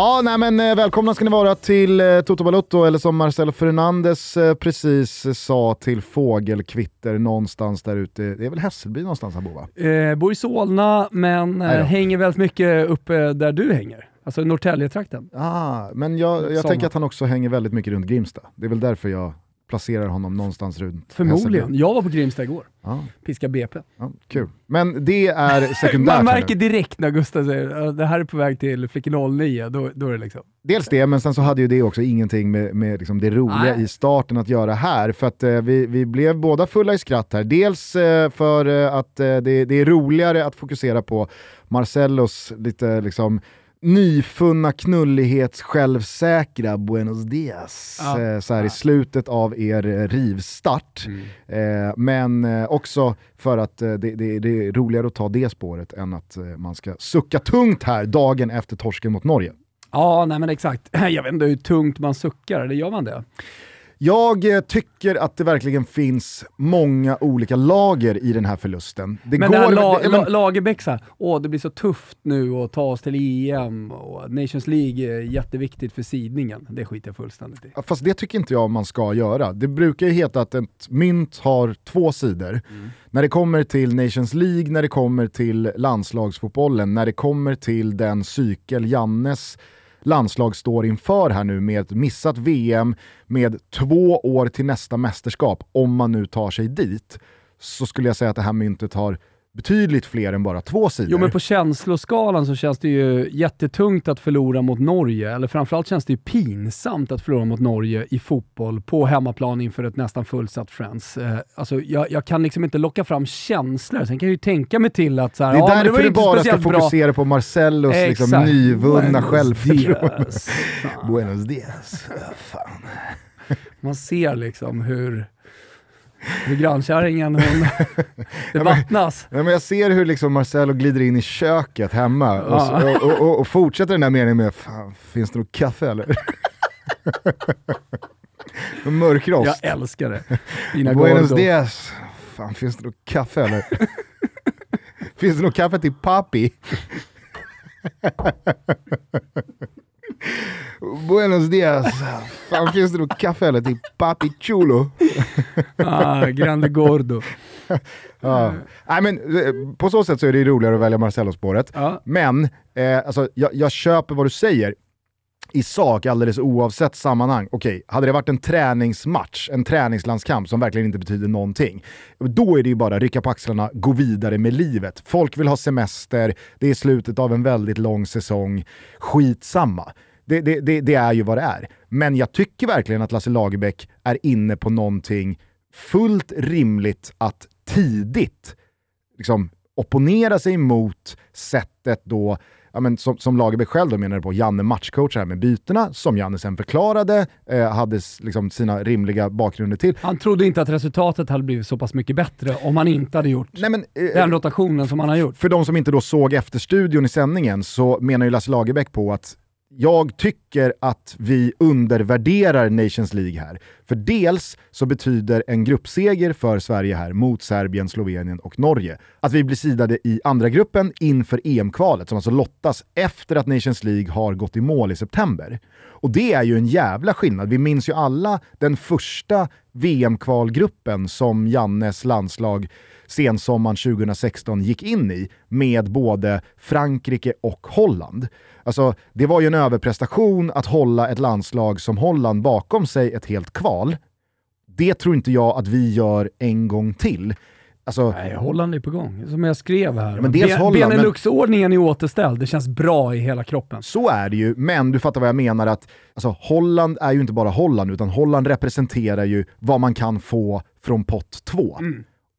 Ja, nej men eh, välkomna ska ni vara till eh, Toto Balutto, eller som Marcelo Fernandes eh, precis sa till Fågelkvitter någonstans där ute. Det är väl Hässelby någonstans han bor va? Eh, bor i Solna, men hänger väldigt mycket uppe där du hänger. Alltså Norrtäljetrakten. Ah, men jag, jag tänker att han också hänger väldigt mycket runt Grimsta. Det är väl därför jag placerar honom någonstans runt Förmodligen. Hässelby. Jag var på Grimsta igår. Ja. Piska BP. Ja, kul. Men det är sekundärt. Man märker direkt när Gustav säger att det här är på väg till Flickor 09, då, då är det liksom... Dels det, men sen så hade ju det också ingenting med, med liksom det roliga Nej. i starten att göra här. För att eh, vi, vi blev båda fulla i skratt här. Dels eh, för eh, att eh, det, det är roligare att fokusera på Marcellos lite liksom nyfunna knullighets självsäkra Buenos Dias Ja. eh, så här i slutet av er eh, rivstart. Eh, men eh, också för att det, det, det är roligare att ta det spåret än att man ska sucka tungt här dagen efter torsken mot Norge. Ja, nej men exakt. Jag vet inte hur tungt man suckar, eller gör man det? Jag eh, tycker att det verkligen finns många olika lager i den här förlusten. Det men det här la, det- men- Lagerbäck åh det blir så tufft nu att ta oss till EM och Nations League är jätteviktigt för sidningen. Det skiter jag fullständigt i. Fast det tycker inte jag man ska göra. Det brukar ju heta att ett mynt har två sidor. När det kommer till Nations League, när det kommer till landslagsfotbollen, när det kommer till den cykel Jannes landslag står inför här nu med ett missat VM, med två år till nästa mästerskap, om man nu tar sig dit, så skulle jag säga att det här myntet har betydligt fler än bara två sidor. Jo men på känsloskalan så känns det ju jättetungt att förlora mot Norge, eller framförallt känns det ju pinsamt att förlora mot Norge i fotboll på hemmaplan inför ett nästan fullsatt Friends. Eh, alltså jag, jag kan liksom inte locka fram känslor, sen kan jag ju tänka mig till att så här, Det är ja, därför ju du bara ska speciellt bra. fokusera på Marcellos liksom, nyvunna Buenos självförtroende. dias. Buenos dias. Fan. Man ser liksom hur grannkärringen, hon, det vattnas. Ja, men jag ser hur liksom Marcelo glider in i köket hemma och, Ja. och, och, och, fortsätter den här meningen med Fan, finns det något kaffe eller? Mörkrost. Jag älskar det. Dina Buenos gordo. dias. Fan, finns det något kaffe eller? finns det något kaffe till papi? Buenos dias. Fan, finns det något kaffe eller till papi chulo? Ah, grande gordo. Ja. Nej, men, eh, på så sätt så är det roligare att välja Marcello-spåret. Ja. Men eh, alltså, jag, jag köper vad du säger. I sak, alldeles oavsett sammanhang. Okej, hade det varit en träningsmatch, en träningslandskamp som verkligen inte betyder någonting, då är det ju bara rycka på axlarna, gå vidare med livet. Folk vill ha semester, det är slutet av en väldigt lång säsong. Skitsamma. Det, det, det, det är ju vad det är. Men jag tycker verkligen att Lasse Lagerbäck är inne på någonting fullt rimligt att tidigt liksom, opponera sig mot sättet då, ja, men som, som Lagerbäck själv då menade på, Janne matchcoachar här med bytena, som Janne sen förklarade, eh, hade liksom sina rimliga bakgrunder till. Han trodde inte att resultatet hade blivit så pass mycket bättre om han inte hade gjort Nej, men, eh, den rotationen som han har gjort. för de som inte då såg efter studion i sändningen så menar ju Lasse Lagerbäck på att jag tycker att vi undervärderar Nations League här. För dels så betyder en gruppseger för Sverige här mot Serbien, Slovenien och Norge att vi blir sidade i andra gruppen inför EM-kvalet som alltså lottas efter att Nations League har gått i mål i september. Och det är ju en jävla skillnad. Vi minns ju alla den första VM-kvalgruppen som Jannes landslag sensommaren 2016 gick in i med både Frankrike och Holland. Alltså, det var ju en överprestation att hålla ett landslag som Holland bakom sig ett helt kval. Det tror inte jag att vi gör en gång till. Alltså, Nej, Holland är på gång. Som jag skrev här. men dels Holland, Benelux-ordningen är återställd. Det känns bra i hela kroppen. Så är det ju, men du fattar vad jag menar att alltså, Holland är ju inte bara Holland, utan Holland representerar ju vad man kan få från pott 2.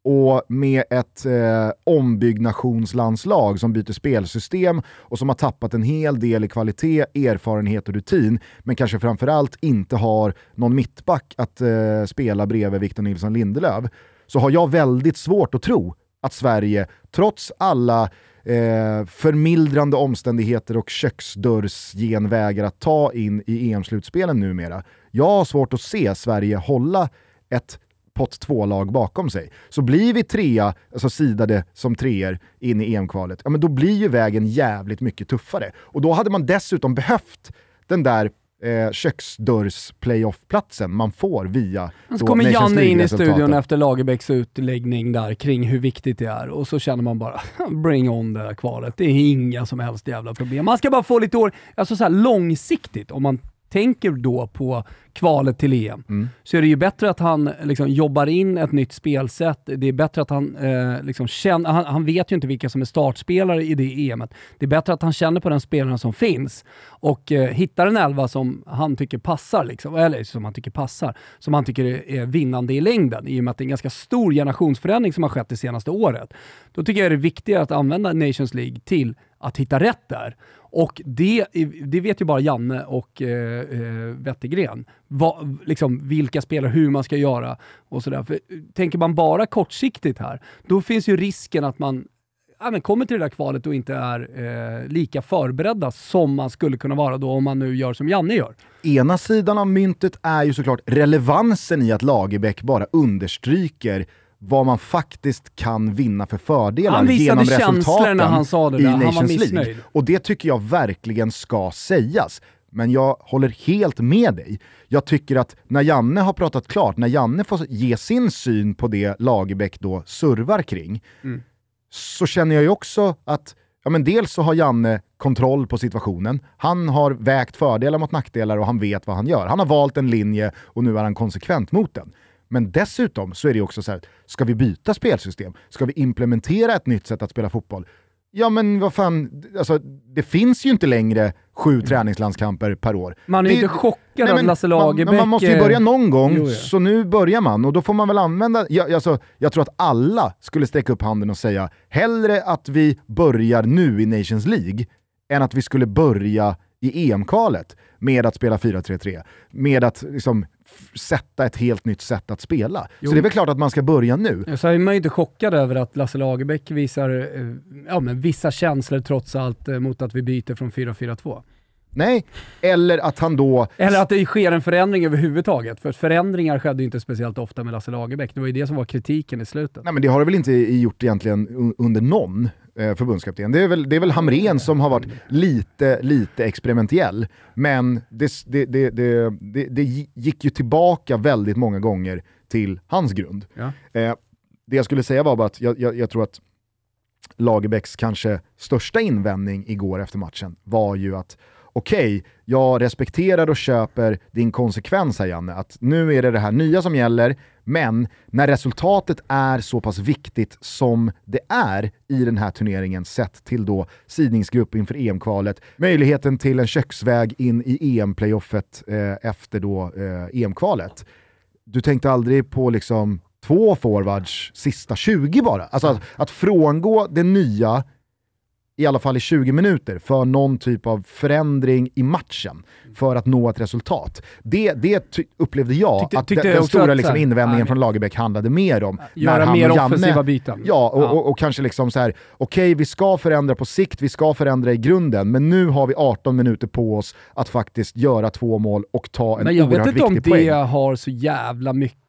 Och med ett eh, ombyggnationslandslag som byter spelsystem och som har tappat en hel del i kvalitet, erfarenhet och rutin, men kanske framförallt inte har någon mittback att eh, spela bredvid Victor Nilsson Lindelöf, så har jag väldigt svårt att tro att Sverige, trots alla eh, förmildrande omständigheter och köksdörrsgenvägar att ta in i EM-slutspelen numera, jag har svårt att se Sverige hålla ett pott två-lag bakom sig. Så blir vi trea, alltså sidade som treor in i EM-kvalet, ja men då blir ju vägen jävligt mycket tuffare. Och då hade man dessutom behövt den där eh, köksdörrs-playoff-platsen man får via Så kommer Janne in i studion efter Lagerbäcks utläggning där kring hur viktigt det är och så känner man bara bring on det där kvalet. Det är inga som helst jävla problem. Man ska bara få lite år, alltså så långsiktigt om man tänker då på kvalet till EM, mm. så är det ju bättre att han liksom jobbar in ett nytt spelsätt. Det är bättre att han eh, liksom känner, han, han, vet ju inte vilka som är startspelare i det EMet. Det är bättre att han känner på den spelaren som finns och eh, hittar en elva som han tycker passar, liksom, eller som han tycker passar, som han tycker är, är vinnande i längden, i och med att det är en ganska stor generationsförändring som har skett det senaste året. Då tycker jag det är viktigare att använda Nations League till att hitta rätt där. Och det, det vet ju bara Janne och eh, eh Wettergren. Va, liksom, vilka spelare, hur man ska göra och sådär. För, tänker man bara kortsiktigt här, då finns ju risken att man ja, men kommer till det där kvalet och inte är eh, lika förberedda som man skulle kunna vara då om man nu gör som Janne gör. Ena sidan av myntet är ju såklart relevansen i att Lagerbäck bara understryker vad man faktiskt kan vinna för fördelar genom resultaten när han sa det där. i Nations League. Och det tycker jag verkligen ska sägas. Men jag håller helt med dig. Jag tycker att när Janne har pratat klart, när Janne får ge sin syn på det Lagerbäck då servar kring, mm. så känner jag ju också att ja, men dels så har Janne kontroll på situationen, han har vägt fördelar mot nackdelar och han vet vad han gör. Han har valt en linje och nu är han konsekvent mot den. Men dessutom så är det också så här, ska vi byta spelsystem? Ska vi implementera ett nytt sätt att spela fotboll? Ja men vad fan, alltså, det finns ju inte längre sju träningslandskamper per år. Man är ju inte chockad av Lasse Lagerbäck... Man, man måste ju börja någon gång, jo, ja. så nu börjar man. Och då får man väl använda... Jag, alltså, jag tror att alla skulle sträcka upp handen och säga hellre att vi börjar nu i Nations League än att vi skulle börja i EM-kvalet med att spela 4-3-3. Med att liksom, sätta ett helt nytt sätt att spela. Jo. Så det är väl klart att man ska börja nu. Ja, så är man ju inte chockad över att Lasse Lagerbäck visar eh, ja, men vissa känslor trots allt eh, mot att vi byter från 4-4-2. Nej, eller att han då... Eller att det sker en förändring överhuvudtaget. För förändringar skedde ju inte speciellt ofta med Lasse Lagerbäck. Det var ju det som var kritiken i slutet. Nej men det har det väl inte gjort egentligen under någon eh, förbundskapten. Det är, väl, det är väl Hamren som har varit lite, lite experimentell. Men det, det, det, det, det gick ju tillbaka väldigt många gånger till hans grund. Ja. Eh, det jag skulle säga var bara att jag, jag, jag tror att Lagerbäcks kanske största invändning igår efter matchen var ju att okej, okay, jag respekterar och köper din konsekvens här Janne, att nu är det det här nya som gäller, men när resultatet är så pass viktigt som det är i den här turneringen sett till då sidningsgrupp inför EM-kvalet, möjligheten till en köksväg in i EM-playoffet eh, efter då eh, EM-kvalet. Du tänkte aldrig på liksom två forwards sista 20 bara? Alltså att, att frångå det nya i alla fall i 20 minuter för någon typ av förändring i matchen för att nå ett resultat. Det, det upplevde jag tyckte, att tyckte den, stora liksom, invändningen från Lagerbäck handlade mer om. Göra när mer Janne, offensiva byten. Ja, och, ja. Och, och, kanske liksom så här: okej okay, vi ska förändra på sikt, vi ska förändra i grunden, men nu har vi 18 minuter på oss att faktiskt göra två mål och ta en oerhört viktig poäng. Jag vet inte om det har så jävla mycket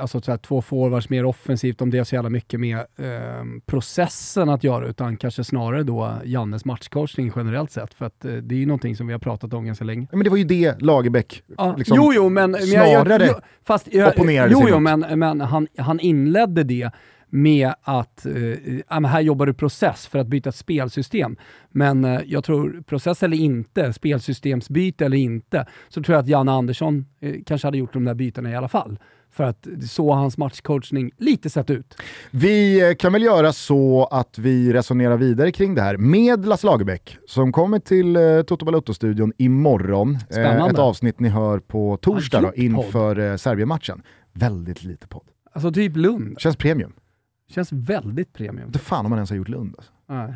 alltså så här, två forwards mer offensivt, om det är så jävla mycket med eh, processen att göra, utan kanske snarare då Jannes matchcoachning generellt sett. För att eh, det är ju någonting som vi har pratat om ganska länge. men det var ju det Lagerbäck ah, liksom, jo, jo, men, snarare jag, fast, jag, opponerade Jo, jo, men, men han, han inledde det med att eh, här jobbar du process för att byta ett spelsystem. Men eh, jag tror, process eller inte, spelsystemsbyte eller inte, så tror jag att Janne Andersson eh, kanske hade gjort de där bytena i alla fall. För att så har hans matchcoachning lite sett ut. Vi kan väl göra så att vi resonerar vidare kring det här med Lasse Lagerbäck som kommer till eh, Toto Balotto-studion imorgon. Eh, Spännande. ett avsnitt ni hör på torsdag då, inför eh, Serbien-matchen. Väldigt lite podd. Alltså typ Lund. Känns premium. Känns väldigt premium. Inte fan om man ens har gjort Lund. Alltså. Nej.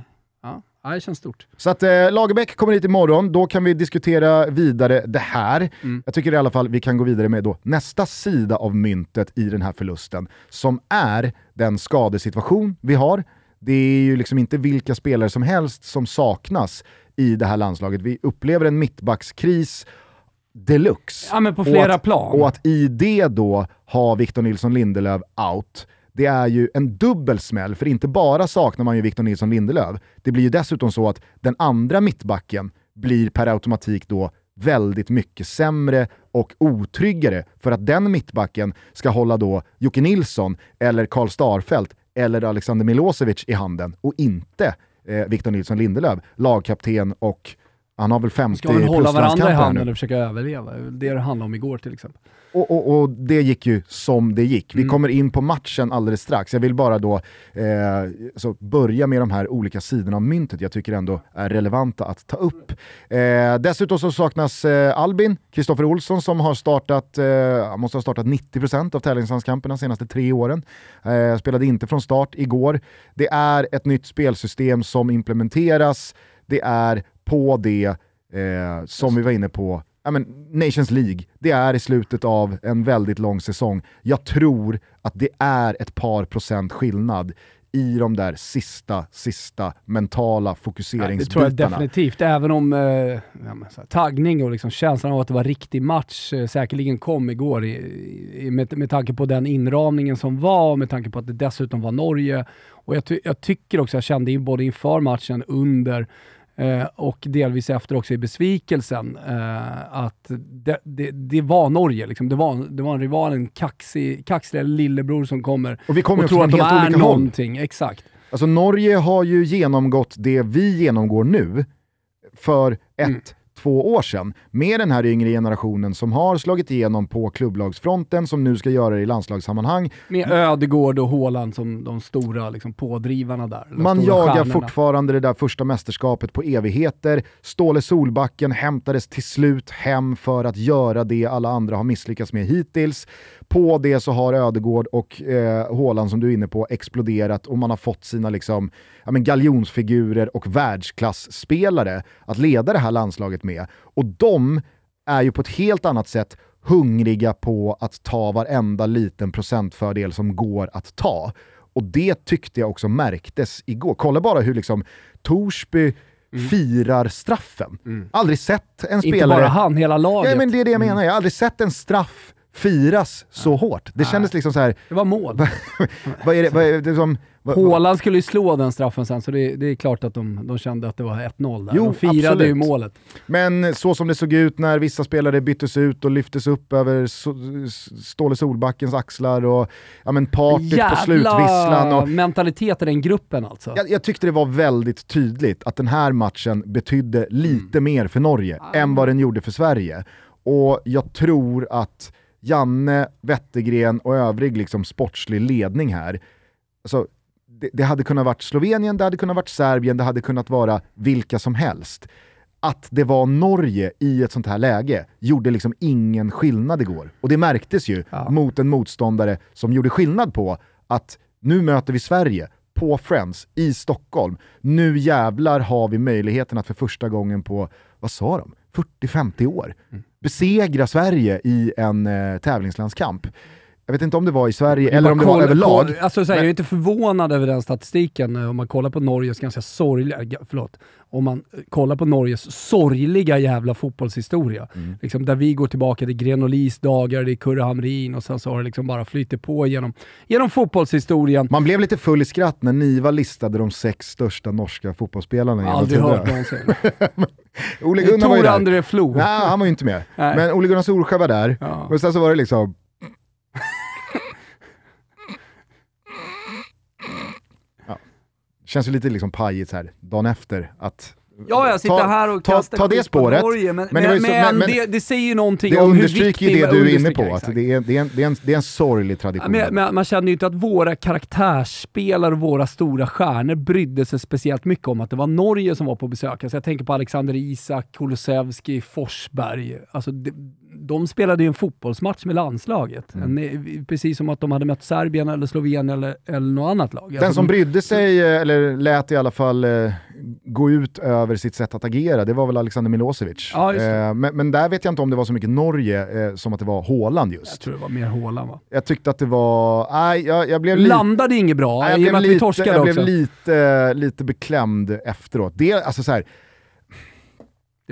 Ja. Det känns stort. Så att eh, Lagerbäck kommer hit imorgon, då kan vi diskutera vidare det här. Mm. Jag tycker i alla fall vi kan gå vidare med då nästa sida av myntet i den här förlusten, som är den skadesituation vi har. Det är ju liksom inte vilka spelare som helst som saknas i det här landslaget. Vi upplever en mittbackskris deluxe. Ja, men på flera och att, plan. Och att i det då ha Victor Nilsson Lindelöf out, det är ju en dubbel smäll, för inte bara saknar man ju Victor Nilsson Lindelöf, det blir ju dessutom så att den andra mittbacken blir per automatik då väldigt mycket sämre och otryggare för att den mittbacken ska hålla då Jocke Nilsson eller Karl Starfelt eller Alexander Milosevic i handen och inte eh, Victor Nilsson Lindelöf, lagkapten och han har väl 50 Ska väl hålla varandra i handen och försaka överleva. Det är det handlade om igår till exempel. Och, och, och, det gick ju som det gick. Vi Mm. kommer in på matchen alldeles strax. Jag vill bara då eh, så börja med de här olika sidorna av myntet jag tycker ändå är relevanta att ta upp. Eh, dessutom så saknas eh, Albin, Kristoffer Olsson som har startat, eh, måste ha startat 90% av tävlingslandskamperna de senaste tre åren. Eh, spelade inte från start igår. Det är ett nytt spelsystem som implementeras. Det är på det eh, som vi var inne på ja, men Nations League, det är i slutet av en väldigt lång säsong. Jag tror att det är ett par procent skillnad i de där sista, sista mentala Ja, det fokuseringsbitarna. tror jag definitivt, även om eh, ja, taggning och liksom känslan av att det var riktig match eh, säkerligen kom igår i, i, med, med tanke på den inramningen som var och med tanke på att det dessutom var Norge. Och jag, ty jag tycker också, jag kände in både inför matchen, under eh, och delvis efter också i besvikelsen, eh, att det, det, det var Norge. Liksom. Det, var, det var en rival, en kaxig, kaxig lillebror som kommer Och vi kommer och tror att de är olika håll. någonting. Exakt. Alltså Norge har ju genomgått det vi genomgår nu för ett, Mm. Två år sedan med den här yngre generationen som har slagit igenom på klubblagsfronten, som nu ska göra det i landslagssammanhang. Med Ödegård och Haaland som de stora liksom, pådrivarna där. Man jagar stjärnorna. fortfarande det där första mästerskapet på evigheter. Ståle Solbacken hämtades till slut hem för att göra det alla andra har misslyckats med hittills. På det så har Ödegård och eh, som du är inne på exploderat och man har fått sina liksom, ja, men galjonsfigurer och världsklasspelare att leda det här landslaget med. Och de är ju på ett helt annat sätt hungriga på att ta varenda liten procentfördel som går att ta. Och det tyckte jag också märktes igår. Kolla bara hur liksom Torsby firar straffen. Aldrig sett en spelare... Mm. Inte bara han, hela laget. Ja, men det är det jag menar, jag har aldrig sett en straff firas så hårt. Det kändes liksom så här. Det var mål. vad är det, vad är det som... Vad, Haaland skulle ju slå den straffen sen, så det, det är klart att de, de kände att det var 1-0 där. Jo, de firade absolut. ju målet. Men så som det såg ut när vissa spelare byttes ut och lyftes upp över so- Ståle Solbackens axlar och ja, men partyt på slutvisslan. Och, mentalitet i den gruppen alltså. jag, jag tyckte det var väldigt tydligt att den här matchen betydde lite mer för Norge än vad den gjorde för Sverige. Och jag tror att Janne, Wettergren och övrig liksom sportslig ledning här, alltså, det, det hade kunnat varit Slovenien, det hade kunnat varit Serbien, det hade kunnat vara vilka som helst. Att det var Norge i ett sånt här läge gjorde liksom ingen skillnad igår. Och det märktes ju Ja. mot en motståndare som gjorde skillnad på att nu möter vi Sverige på Friends i Stockholm. Nu jävlar har vi möjligheten att för första gången på, vad sa de, 40-50 år Mm. besegra Sverige i en eh, tävlingslandskamp. Jag vet inte om det var i Sverige eller om det var överlag. kolla- Alltså, så här, Men- Jag är inte förvånad över den statistiken eh, om man kollar på Norges ganska sorgliga, ga- förlåt, om man eh, kollar på Norges sorgliga jävla fotbollshistoria. Mm. Liksom, där vi går tillbaka till Grenolis dagar, det är Kurre Hamrin och sen så har det liksom bara flyttit på genom, genom fotbollshistorien. Man blev lite full i skratt när Niva listade de sex största norska fotbollsspelarna genom Aldrig hört tiderna. någonsin. Ole Gunnar var ju där. André Flo. Nej, han var ju inte med. Nej. Men Ole Gunnar Solskjaer var där. Ja. Och sen så var det liksom... Ja. Känns ju lite liksom pajigt så här dagen efter att... Ja, jag sitter ta, här och ta, kastar ta det spåret. Norge, men, Men men, det så- men, det, det säger ju någonting Det om hur understryker viktig... ju det du är inne på, understryker, att exakt. det är, det, är en, det, är en, det är en sorglig tradition. Men, man kände ju inte att våra karaktärsspelare och våra stora stjärnor brydde sig speciellt mycket om att det var Norge som var på besök. Alltså jag tänker på Alexander Isak, Kulusevski, Forsberg. Alltså de, de spelade ju en fotbollsmatch med landslaget. Mm. En, precis som att de hade mött Serbien eller Slovenien eller, eller något annat lag. Den Alltså som de- brydde sig, eh, eller lät i alla fall eh, gå ut över sitt sätt att agera, det var väl Alexander Milosevic. Ja. Eh, men, men där vet jag inte om det var så mycket Norge eh, som att det var Haaland Jag just. tror det var mer Haaland va? Jag tyckte att det var... Nej, jag, jag blev. Landade inget bra, Nej, jag i och blev, med att vi lite, torskade jag blev också. lite, lite beklämd efteråt. Det, alltså så här,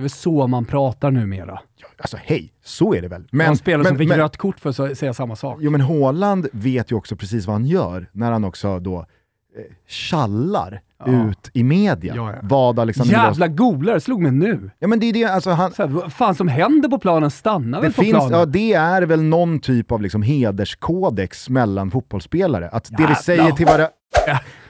Det är väl så man pratar numera. Alltså hej, så är det väl. Men, en spelare som fick rött kort för att säga samma sak. Jo men Haaland vet ju också precis vad han gör när han också då eh, tjallar ja. ut i media ja, ja. vad Alexander Jävla golare, slog mig nu! Ja men det är det, alltså han... Så här, vad fan som händer på planen stannar väl på finns, planen? Ja, det är väl någon typ av liksom hederskodex mellan fotbollsspelare. Att det vi säger till varandra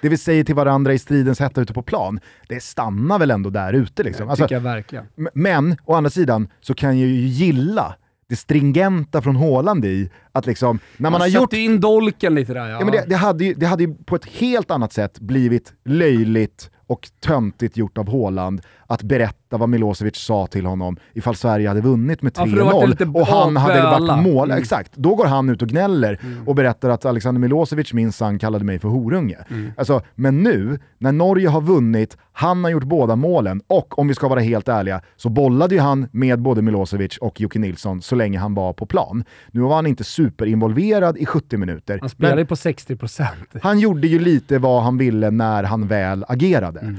det vi säger till varandra i stridens hetta ute på plan, det stannar väl ändå där ute. Liksom. Det tycker alltså, jag verkligen. Men, å andra sidan, så kan jag ju gilla det stringenta från Håland i att liksom, när man, man har gjort... in dolken lite där ja. ja men det, det, hade ju, det hade ju på ett helt annat sätt blivit löjligt och töntigt gjort av Håland att berätta vad Milosevic sa till honom ifall Sverige hade vunnit med 3-0 ja, och han hade varit mål. Mm. Exakt, då går han ut och gnäller mm. och berättar att Alexander Milosevic minsann kallade mig för horunge. Mm. Alltså, men nu, när Norge har vunnit, han har gjort båda målen och om vi ska vara helt ärliga så bollade ju han med både Milosevic och Jocke Nilsson så länge han var på plan. Nu var han inte superinvolverad i 70 minuter. Han spelade på 60%. Han gjorde ju lite vad han ville när han väl agerade. Mm.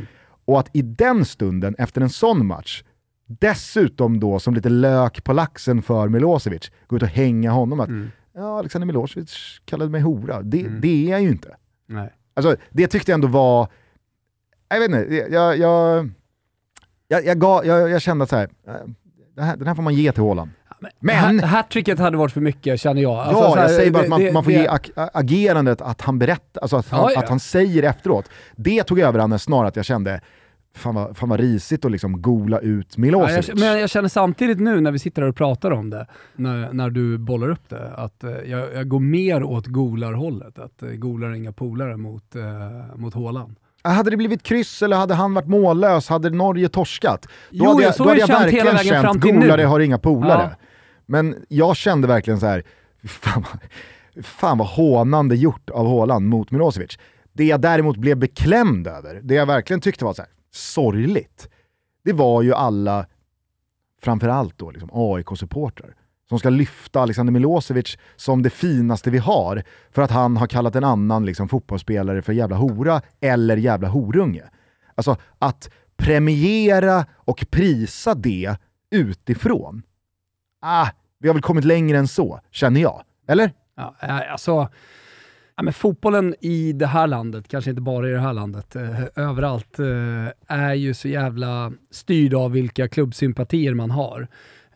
Och att i den stunden, efter en sån match, dessutom då som lite lök på laxen för Milosevic, gå ut och hänga honom att mm. ja, Alexander Milosevic kallade mig hora. Det, mm. det är jag ju inte. Nej. Alltså, det tyckte jag ändå var... Jag vet inte, jag, jag, jag, jag, gav, jag, jag kände att så här, äh, den, här, den här får man ge till Håland. Men... Hattricket hade varit för mycket känner jag. Alltså, ja, här, jag säger bara att man, det, man får det, ge ag agerandet att han berättar, alltså att han, ja, ja. att han säger efteråt. Det tog över han snarare att jag kände, fan vad, fan vad risigt att liksom gola ut Milosevic. Ja, jag, men jag känner samtidigt nu när vi sitter här och pratar om det, när, när du bollar upp det, att eh, jag, jag, går mer åt golarhållet. Att eh, golar inga polare mot, eh, mot Håland. Hade det blivit kryss eller hade han varit mållös, hade Norge torskat, då jo, hade jag, då hade jag verkligen känt golare har inga polare. Ja. Men jag kände verkligen så här, fan, fan vad hånande gjort av Håland mot Milosevic. Det jag däremot blev beklämd över, det jag verkligen tyckte var så här, sorgligt, det var ju alla, framförallt då liksom AIK-supportrar, som ska lyfta Alexander Milosevic som det finaste vi har för att han har kallat en annan liksom, fotbollsspelare för jävla hora eller jävla horunge. Alltså att premiera och prisa det utifrån, ah, vi har väl kommit längre än så, känner jag. Eller? Ja, eh, alltså, ja, men fotbollen i det här landet, kanske inte bara i det här landet, eh, överallt, eh, är ju så jävla styrd av vilka klubbsympatier man har.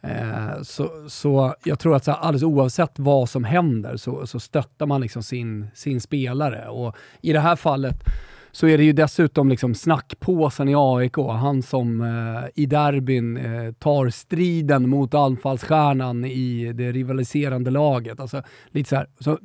Eh, så, så jag tror att så alldeles oavsett vad som händer så, så stöttar man liksom sin, sin spelare. Och i det här fallet så är det ju dessutom liksom snackpåsen i AIK, han som eh, i derbyn eh, tar striden mot anfallsstjärnan i det rivaliserande laget. Alltså, lite så, här, så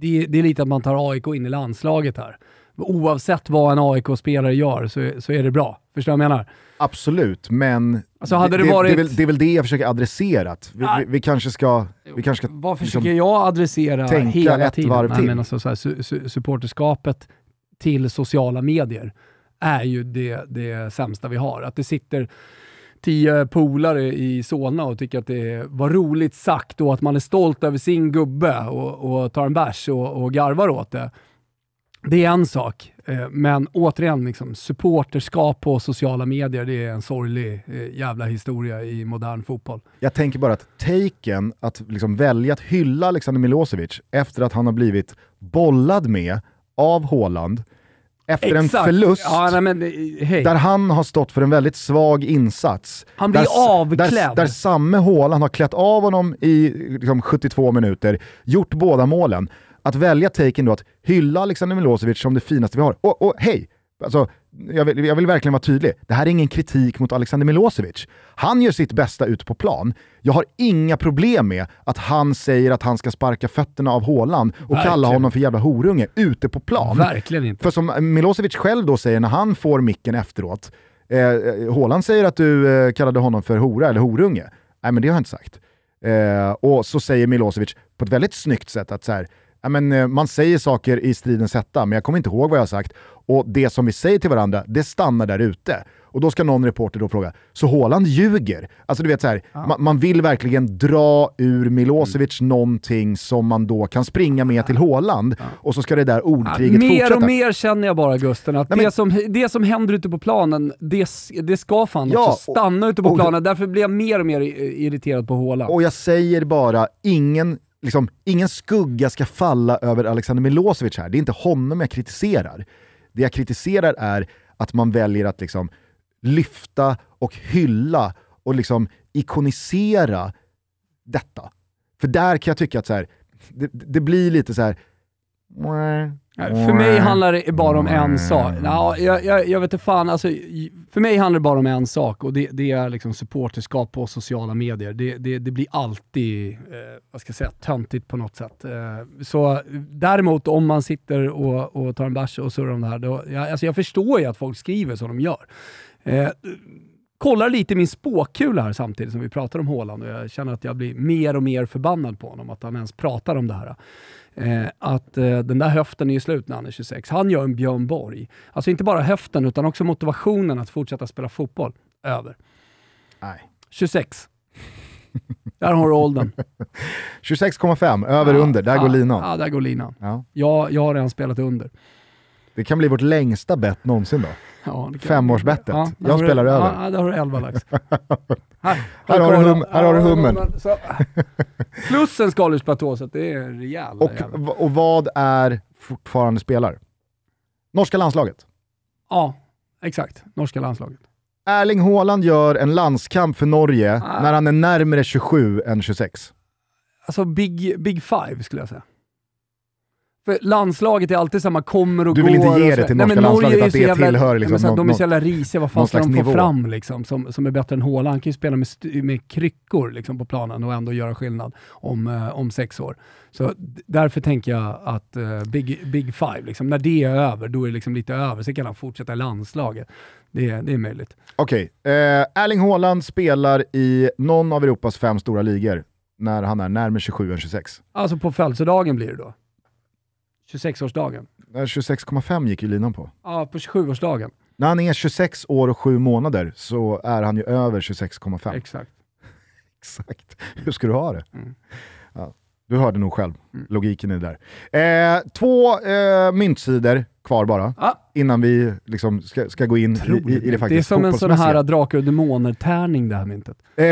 det, det, är lite att man tar AIK in i landslaget här. Oavsett vad en AIK-spelare gör så, så är det bra. Förstår du vad jag menar? Absolut, men alltså det, det, varit... det, är väl, det, är väl, det jag försöker adressera. Vi, vi, vi, kanske ska... Vi kanske ska vad försöker liksom, jag adressera tänka hela ett tiden? Varv till. Nej, men alltså, så här, su, su, supporterskapet till sociala medier är ju det, det sämsta vi har. Att det sitter tio polare i Solna och tycker att det var roligt sagt och att man är stolt över sin gubbe och, och tar en bärs och, och garvar åt det. Det är en sak, eh, men återigen, liksom, supporterskap på sociala medier, det är en sorglig eh, jävla historia i modern fotboll. Jag tänker bara att taken att liksom välja att hylla Alexander Milosevic efter att han har blivit bollad med av Håland efter Exakt. en förlust ja, nej, men, hey. där han har stått för en väldigt svag insats. Han blir där, avklädd. Där, där samme Håland har klätt av honom i liksom, 72 minuter, gjort båda målen. Att välja taken då att hylla Alexander Milosevic som det finaste vi har. Och, och hej, alltså, jag vill, jag vill, verkligen vara tydlig. Det här är ingen kritik mot Alexander Milosevic. Han gör sitt bästa ute på plan. Jag har inga problem med att han säger att han ska sparka fötterna av Håland och verkligen. kalla honom för jävla horunge ute på plan. Verkligen inte. För som Milosevic själv då säger när han får micken efteråt, eh, Håland säger att du eh, kallade honom för hora eller horunge. Nej men det har jag inte sagt. Eh, och så säger Milosevic på ett väldigt snyggt sätt att så här, ja, men, eh, man säger saker i stridens hetta, men jag kommer inte ihåg vad jag har sagt. Och det som vi säger till varandra, det stannar där ute. Och då ska någon reporter då fråga, så Håland ljuger? Alltså du vet så här, ja. man, man, vill verkligen dra ur Milosevic mm. någonting som man då kan springa med till Håland ja. och så ska det där ordkriget ja, mer fortsätta. Mer och mer känner jag bara Gusten, att Nej, det, men... som, det som händer ute på planen, det, det ska fan ja, också stanna och, ute på och, planen. Därför blir jag mer och mer irriterad på Håland. Och jag säger bara, ingen Liksom, ingen skugga ska falla över Alexander Milosevic här. Det är inte honom jag kritiserar. Det jag kritiserar är att man väljer att liksom lyfta och hylla och liksom ikonisera detta. För där kan jag tycka att så här, det, det blir lite så här för mig handlar det bara om en sak. Ja, jag, jag, jag vet inte fan, alltså, för mig handlar det bara om en sak och det, det är liksom supporterskap på sociala medier. Det, det, det blir alltid, eh, vad ska jag säga, töntigt på något sätt. Eh, så däremot om man sitter och, och tar en bärs och surrar om det här, då, jag, alltså, jag förstår ju att folk skriver som de gör. Eh, kollar lite min spåkula här samtidigt som vi pratar om Håland och jag känner att jag blir mer och mer förbannad på honom, att han ens pratar om det här eh, att eh, den där höften är ju slut när han är 26. Han gör en Björn Borg. Alltså inte bara höften, utan också motivationen att fortsätta spela fotboll. Över. Nej. 26. Där har du åldern. 26,5, över ja, under. Där ja, går linan. Ja, där går linan. Ja. Jag, jag har redan spelat under. Det kan bli vårt längsta bett någonsin då. Ja, Femårsbettet. Ja, jag spelar du, över. Ja, där har du 11 lax. här, här, har du hum, här har du hummen. Plus en skaldjursplatå, så det är rejäl. Och, och vad är fortfarande spelar? Norska landslaget? Ja, exakt. Norska landslaget. Erling Haaland gör en landskamp för Norge ah. när han är närmare 27 än 26. Alltså big, big five skulle jag säga. För landslaget är alltid samma, kommer och går. Du vill går inte ge det till norska Nej, landslaget att det jävla, tillhör liksom men, någon, De är så jävla risiga, vad fan ska de få nivå. fram liksom, som, som är bättre än Haaland? Han kan ju spela med, med kryckor liksom, på planen och ändå göra skillnad om, eh, om sex år. Så därför tänker jag att eh, big, big Five, liksom, när det är över, då är det liksom lite över. Så kan han fortsätta i landslaget. Det, det är möjligt. Okej, okay. eh, Erling Haaland spelar i någon av Europas fem stora ligor när han är närmare 27 än 26. Alltså på födelsedagen blir det då? 26-årsdagen. 26,5 gick ju linan på. Ja, på 27-årsdagen. När han är 26 år och 7 månader så är han ju över 26,5. Exakt. Exakt. Hur ska du ha det? Mm. Ja, du hörde nog själv, mm. logiken är där. Eh, två eh, myntsidor kvar bara, ah. innan vi liksom ska, ska gå in i, i, det faktiskt Det är som en sån här drakar och demoner-tärning det här myntet. Eh,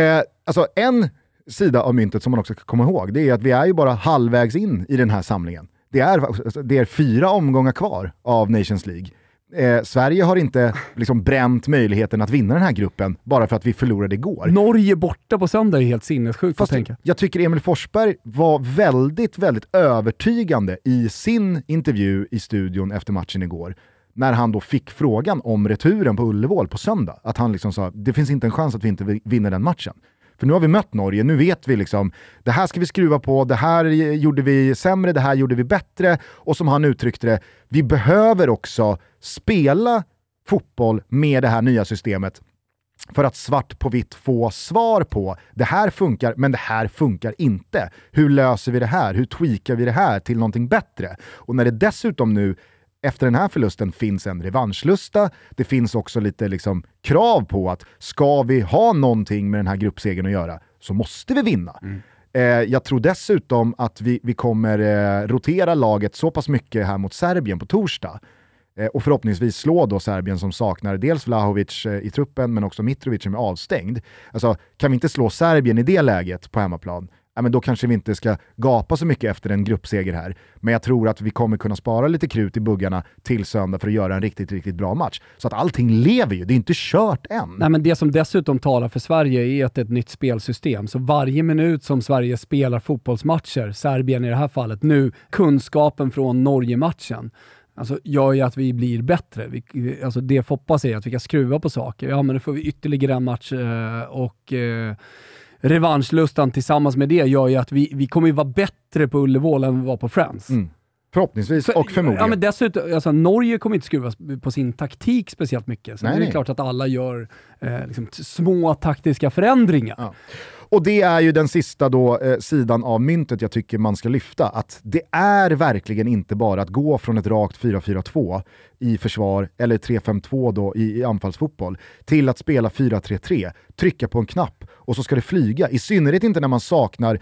alltså en sida av myntet som man också ska komma ihåg, det är att vi är ju bara halvvägs in i den här samlingen det är, det är fyra omgångar kvar av Nations League. Eh, Sverige har inte liksom bränt möjligheten att vinna den här gruppen bara för att vi förlorade igår. Norge borta på söndag är helt sinnessjukt att tänka. Jag tycker Emil Forsberg var väldigt, väldigt övertygande i sin intervju i studion efter matchen igår. När han då fick frågan om returen på Ullevål på söndag. Att han liksom sa, det finns inte en chans att vi inte vinner den matchen. För nu har vi mött Norge, nu vet vi liksom, det här ska vi skruva på, det här gjorde vi sämre, det här gjorde vi bättre. Och som han uttryckte det, vi behöver också spela fotboll med det här nya systemet för att svart på vitt få svar på det här funkar, men det här funkar inte. Hur löser vi det här? Hur tweakar vi det här till någonting bättre? Och när det dessutom nu efter den här förlusten finns en revanschlusta. Det finns också lite liksom krav på att ska vi ha någonting med den här gruppsegern att göra så måste vi vinna. Mm. Eh, jag tror dessutom att vi, vi kommer eh, rotera laget så pass mycket här mot Serbien på torsdag eh, och förhoppningsvis slå då Serbien som saknar dels Vlahovic i truppen men också Mitrovic som är avstängd. Alltså, kan vi inte slå Serbien i det läget på hemmaplan, ja, men då kanske vi inte ska gapa så mycket efter en gruppseger här. Men jag tror att vi kommer kunna spara lite krut i buggarna till söndag för att göra en riktigt, riktigt bra match. Så att allting lever ju, det är inte kört än. Nej, men det som dessutom talar för Sverige är att det är ett nytt spelsystem. Så varje minut som Sverige spelar fotbollsmatcher, Serbien i det här fallet, nu kunskapen från Norge-matchen, alltså, gör ju att vi blir bättre. Vi, alltså det Foppa säger, att vi kan skruva på saker. Ja, men då får vi ytterligare en match eh, och eh, revanschlustan tillsammans med det gör ju att vi, vi kommer ju vara bättre på Ullevål än vi var på Friends. Mm. Förhoppningsvis För, och förmodligen. Ja, men dessutom, alltså, Norge kommer inte skruva på sin taktik speciellt mycket. Så nej, det är nej. klart att alla gör eh, liksom, små taktiska förändringar. Ja. Och det är ju den sista då, eh, sidan av myntet jag tycker man ska lyfta. Att det är verkligen inte bara att gå från ett rakt 4-4-2 i försvar, eller 3-5-2 då i, i anfallsfotboll, till att spela 4-3-3, trycka på en knapp och så ska det flyga. I synnerhet inte när man saknar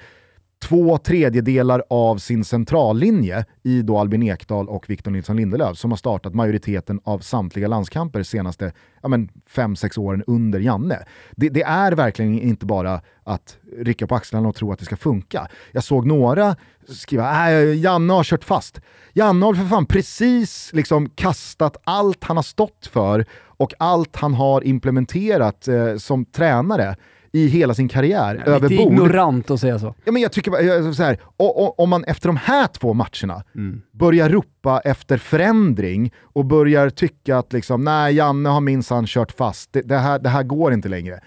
två tredjedelar av sin centrallinje i då Albin Ekdal och Victor Nilsson Lindelöf som har startat majoriteten av samtliga landskamper de senaste 5-6 åren under Janne. Det, det, är verkligen inte bara att rycka på axlarna och tro att det ska funka. Jag såg några skriva äh, Janne har kört fast. Janne har för fan precis liksom kastat allt han har stått för och allt han har implementerat eh, som tränare i hela sin karriär ja, över bord. ignorant att säga så. Ja, men jag tycker så här, och, och, om man efter de här två matcherna mm. börjar ropa efter förändring och börjar tycka att liksom, nej, Janne har minsann kört fast, det, det, här, det här går inte längre.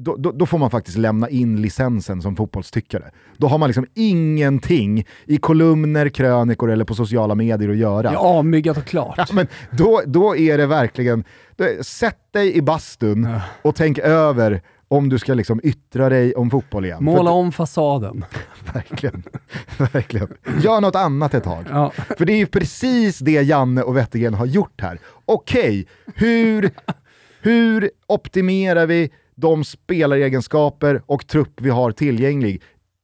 Då, då, då, får man faktiskt lämna in licensen som fotbollstyckare. Då har man liksom ingenting i kolumner, krönikor eller på sociala medier att göra. Ja, avmyggat och klart. Ja, men då, då är det verkligen, sätt dig i bastun och tänk över om du ska liksom yttra dig om fotboll igen. Måla om fasaden. verkligen. verkligen. Gör något annat ett tag. Ja. För det är ju precis det Janne och Wettergren har gjort här. Okej, okay, hur, hur optimerar vi de spelaregenskaper och trupp vi har tillgänglig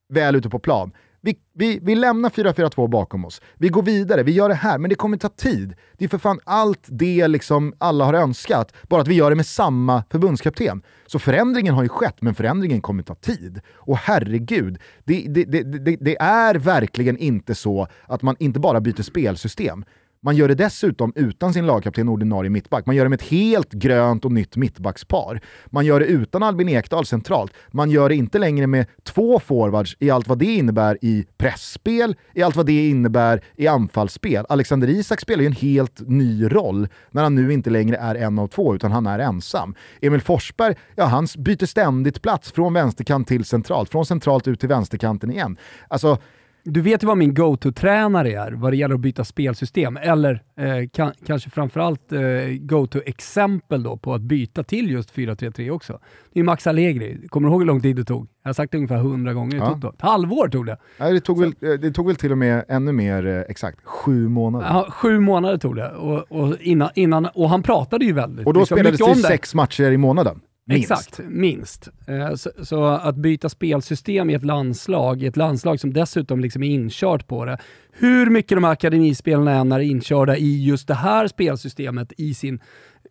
väl ute på plan? Vi, vi, vi lämnar 4-4-2 bakom oss. Vi går vidare, vi gör det här, men det kommer ta tid. Det är för fan allt det liksom alla har önskat, bara att vi gör det med samma förbundskapten. Så förändringen har ju skett, men förändringen kommer ta tid. Och herregud, det, det, det, det är verkligen inte så att man inte bara byter spelsystem. Man gör det dessutom utan sin lagkapten ordinarie mittback. Man gör det med ett helt grönt och nytt mittbackspar. Man gör det utan Albin Ekdal centralt. Man gör det inte längre med två forwards i allt vad det innebär i pressspel, i allt vad det innebär i anfallsspel. Alexander Isak spelar ju en helt ny roll när han nu inte längre är en av två, utan han är ensam. Emil Forsberg, ja han byter ständigt plats från vänsterkant till centralt, från centralt ut till vänsterkanten igen. Alltså, du vet ju vad min go-to-tränare är vad det gäller att byta spelsystem, eller eh, kan, kanske framförallt eh, go-to-exempel då på att byta till just 4-3-3 också. Det är Max Allegri. Kommer du ihåg hur lång tid det tog? Jag har sagt det ungefär hundra gånger. Ja. Tog Ett halvår tog det. Nej, det, tog väl, eh, det tog väl till och med ännu mer eh, exakt, sju månader. Ja, sju månader tog det. Och, och, innan, innan, och han pratade ju väldigt Och då liksom, spelades det sex matcher i månaden. Minst. Exakt, minst. Eh, så, så, att byta spelsystem i ett landslag, i ett landslag som dessutom liksom är inkört på det. Hur mycket de här akademispelarna än är inkörda i just det här spelsystemet i sin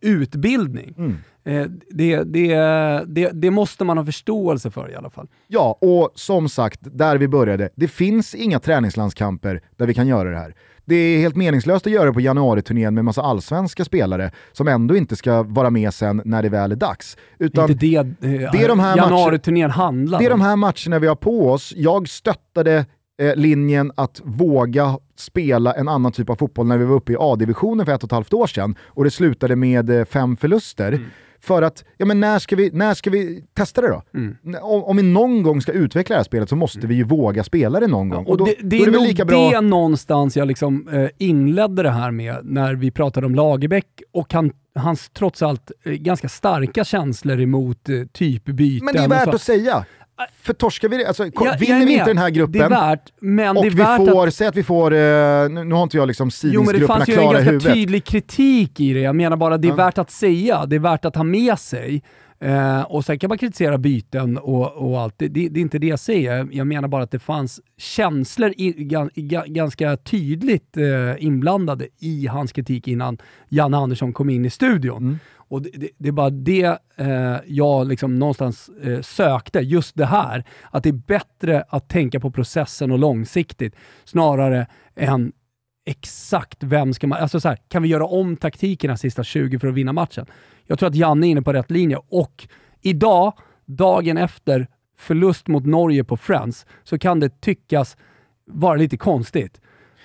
utbildning. Mm. Eh, det, det, det, det, måste man ha förståelse för i alla fall. Ja, och som sagt, där vi började, det finns inga träningslandskamper där vi kan göra det här det är helt meningslöst att göra det på januariturnén med massa allsvenska spelare som ändå inte ska vara med sen när det väl är dags. Utan inte det, eh, det är de här januariturnén handlar Det är de här matcherna vi har på oss. Jag stöttade eh, linjen att våga spela en annan typ av fotboll när vi var uppe i A-divisionen för ett och ett halvt år sedan och det slutade med eh, fem förluster. Mm. För att, ja men när ska vi, när ska vi testa det då? Mm. Om, om, vi någon gång ska utveckla det här spelet så måste vi ju våga spela det någon gång. Ja, och, då, det, det då är, är nog lika bra... det någonstans jag liksom eh, inledde det här med när vi pratade om Lagerbäck och han hans trots allt eh, ganska starka känslor emot eh, typbyten. Men det är värt att säga. För torskar vi det, alltså, ja, vinner vi inte den här gruppen värt, och vi får, att... säg att vi får, eh, nu, har inte jag liksom sidningsgrupperna klara i huvudet. Jo men det fanns ju en ganska tydlig kritik i det, jag menar bara det är ja. värt att säga, det är värt att ha med sig. Eh, och sen kan man kritisera byten och, och allt, det, det, det, är inte det jag säger. Jag menar bara att det fanns känslor i, i, ganska tydligt eh, inblandade i hans kritik innan Janne Andersson kom in i studion. Mm. Och det, det, det, är bara det eh, jag liksom någonstans eh, sökte, just det här. Att det är bättre att tänka på processen och långsiktigt snarare än exakt vem ska man... Alltså så här, kan vi göra om taktikerna sista 20 för att vinna matchen? Jag tror att Janne är inne på rätt linje och idag, dagen efter förlust mot Norge på Friends, så kan det tyckas vara lite konstigt.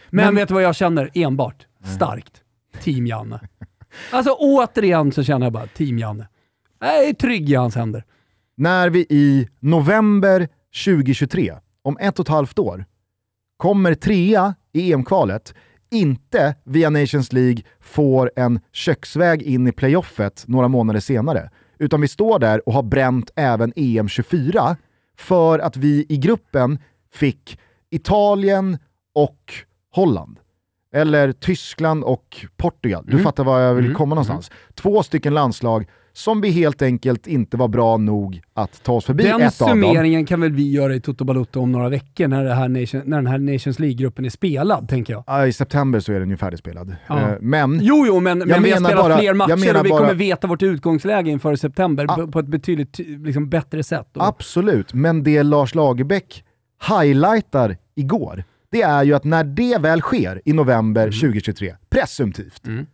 Men, Men vet du vad jag känner enbart? Starkt. Team Janne. Alltså återigen så känner jag bara Team Janne. Jag är trygg i hans händer. När vi i november 2023, om ett och ett halvt år, kommer trea i EM-kvalet, inte via Nations League får en köksväg in i playoffet några månader senare, utan vi står där och har bränt även EM 24 för att vi i gruppen fick Italien och Holland. Eller Tyskland och Portugal. Du Mm. fattar var jag vill Mm. komma någonstans. Två stycken landslag som vi helt enkelt inte var bra nog att ta oss förbi Den ett summeringen kan väl vi göra i Toto Balotto om några veckor när, här nation, när den här Nations League-gruppen är spelad, tänker jag. Ja, I september så är den ju färdigspelad. Ja. Eh, Men Jo, jo, men, men vi har spelat bara- fler jag matcher och vi bara- kommer veta vårt utgångsläge inför september Ah. på, ett betydligt liksom, bättre sätt. Och, Absolut, men det Lars Lagerbäck highlightar igår, det är ju att när det väl sker i november 2023, presumtivt, Mm.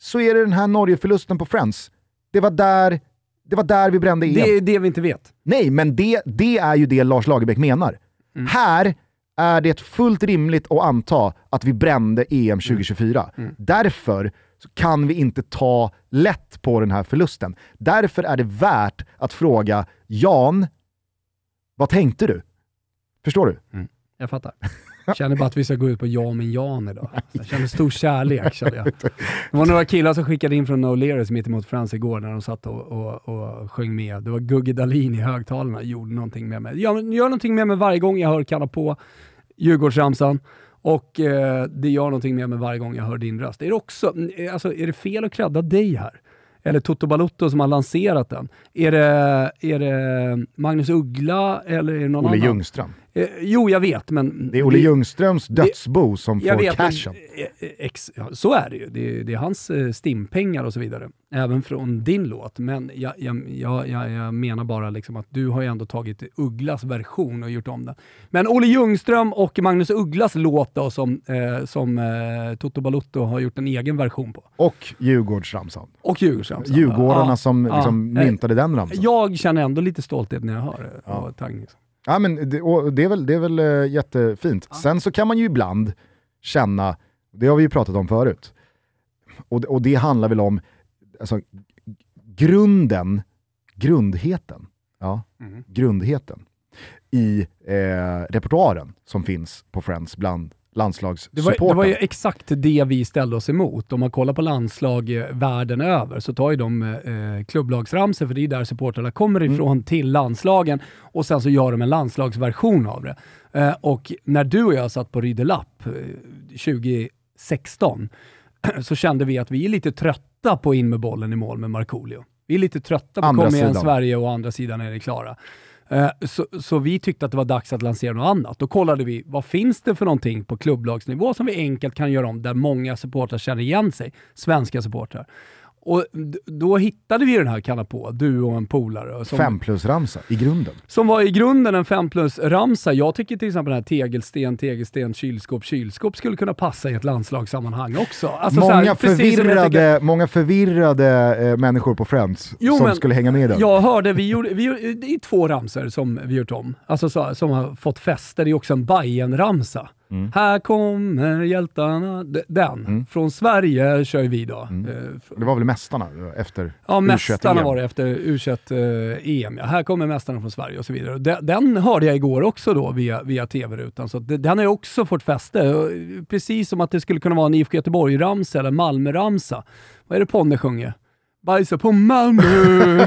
så är det den här Norge-förlusten på Friends. Det var där, det var där vi brände EM. det är det vi inte vet. Nej, men det, det är ju det Lars Lagerbäck menar. Mm. Här är det fullt rimligt att anta att vi brände EM 2024. Mm. Därför så kan vi inte ta lätt på den här förlusten. Därför är det värt att fråga Jan, vad tänkte du? Förstår du? Jag fattar. Känner bara att vi ska gå ut på ja men Jan idag. Jag känner stor kärlek. Kände jag. Det var några killar som skickade in från No Learers mitt emot Friends igår när de satt och, och, och sjöng med. Det var Gugge Dahlin i högtalarna, gjorde någonting med mig. Jag gör någonting med mig varje gång jag hör Kalla på Djurgårdsramsan. Och eh, det gör någonting med mig varje gång jag hör din röst. Är det, också, eh, alltså, är det fel att credda dig här? Eller Toto Balotto som har lanserat den? Är det, är det Magnus Uggla eller är det någon Olle annan? Ljungström. Eh, jo, jag vet, men... Det är Olle Ljungströms dödsbo som jag får vet, cashen. eh, eh, ex, så är det ju. Det är, det är hans eh, stimpengar och så vidare. Även från din låt. Men jag, jag, jag, jag, menar bara liksom att du har ju ändå tagit Ugglas version och gjort om den. Men Olle Ljungström och Magnus Ugglas låt då, som, eh, som eh, Toto Balutto har gjort en egen version på. Och Djurgårdsramsan. Och Djurgårdsramsan. Djurgårdarna Ja, som ja. liksom myntade den ramsan. Jag känner ändå lite stolthet när jag hör det. Ja. Tang. Ja, men det, det är väl, det är väl eh, jättefint. Sen så kan man ju ibland känna, det har vi ju pratat om förut, och, det- och det handlar väl om alltså, grunden, grundheten, ja, Mm. grundheten i eh, repertoaren som finns på Friends bland Det var, det var ju exakt det vi ställde oss emot. Om man kollar på landslag eh, världen över så tar ju de eh, klubblagsramsor, för det är där supportrarna kommer ifrån, till landslagen och sen så gör de en landslagsversion av det. Eh, och när du och jag satt på Rydelapp eh, 2016 så kände vi att vi är lite trötta på in med bollen i mål med Markoolio. Vi är lite trötta på Andra kom igen sidan. Sverige och andra sidan är ni klara. Eh, så, så vi tyckte att det var dags att lansera något annat. Då kollade vi, vad finns det för någonting på klubblagsnivå som vi enkelt kan göra om, där många supportrar känner igen sig, svenska supportrar. Och då hittade vi den här Kalla på, du och en polare. Som, Fem plus-ramsa i grunden. som var i grunden en 5 plus-ramsa. Jag tycker till exempel den här tegelsten, tegelsten, kylskåp, kylskåp skulle kunna passa i ett landslagssammanhang också. Alltså så många, här, jag tycker- förvirrade, många förvirrade eh, människor på Friends Jo, som men skulle hänga med i den. Jag hörde, vi gjorde, vi, gjorde- det är två ramsor som vi gjort om, alltså så, som har fått fäste. Det är också en bajen ramsa Mm. Här kommer hjältarna. Den, från Sverige kör vi då. Mm. Eh, Det var väl Mästarna efter Ja, Mästarna U21 var det efter U21-EM. ja. Här kommer Mästarna från Sverige och så vidare. Den hörde jag igår också då via, via tv-rutan, så den har ju också fått fäste. Eh, Precis som att det skulle kunna vara en IFK Göteborg-ramsa eller Malmö-ramsa. Vad är det Ponne sjunger? Bajsa på Malmö!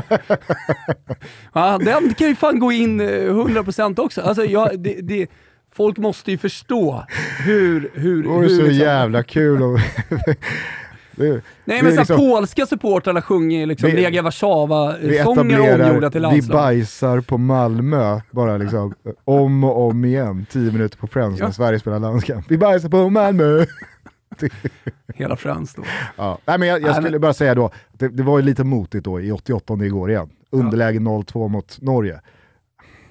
ja, den kan ju fan gå in eh, 100% också. Alltså, jag, det, det, folk måste ju förstå hur... hur, Det ju så liksom- jävla kul. Och det, Nej men så liksom- polska supportrarna sjunger liksom Vi- Legia vi Warszawa-sånger omgjorda etablerar, till vi landslag. bajsar på Malmö, bara liksom om och om igen, tio minuter på Friends när Ja. Sverige spelar landskamp. Vi bajsar på Malmö! Hela Friends då. Ja. Nej, men jag, jag Nej, skulle men- bara säga då, det, det var ju lite motigt då i 88 igår igen. Underläge 0-2 mot Norge.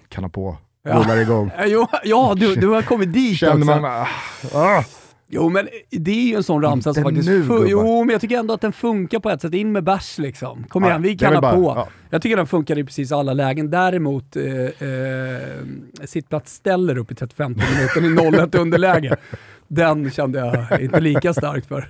Kanna på. Rullar igång. Ja, ja du, du har kommit dit Känner också. man, ah, ah. Jo men det är ju en sån ramsa som faktiskt... nu, fu- gubbar. jo men jag tycker ändå att den funkar på ett sätt. In med bärs liksom. Kom Ja, igen, vi det är väl kan bara- på. ja. Jag tycker den funkar i precis alla lägen. Däremot eh, eh, sittplats ställer upp i 35 minuten i 0-1 underläge. Den kände jag inte lika starkt för.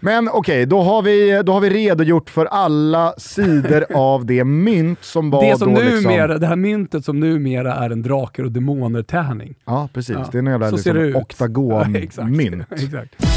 Men okej, då, har vi, då har vi redogjort för alla sidor av det mynt som var Det, som då numera, liksom... det här myntet som numera är en drakar och demoner-tärning. Ja, precis. Ja, Det är en jävla liksom, ut. Ja, exakt. oktagonmynt. exakt.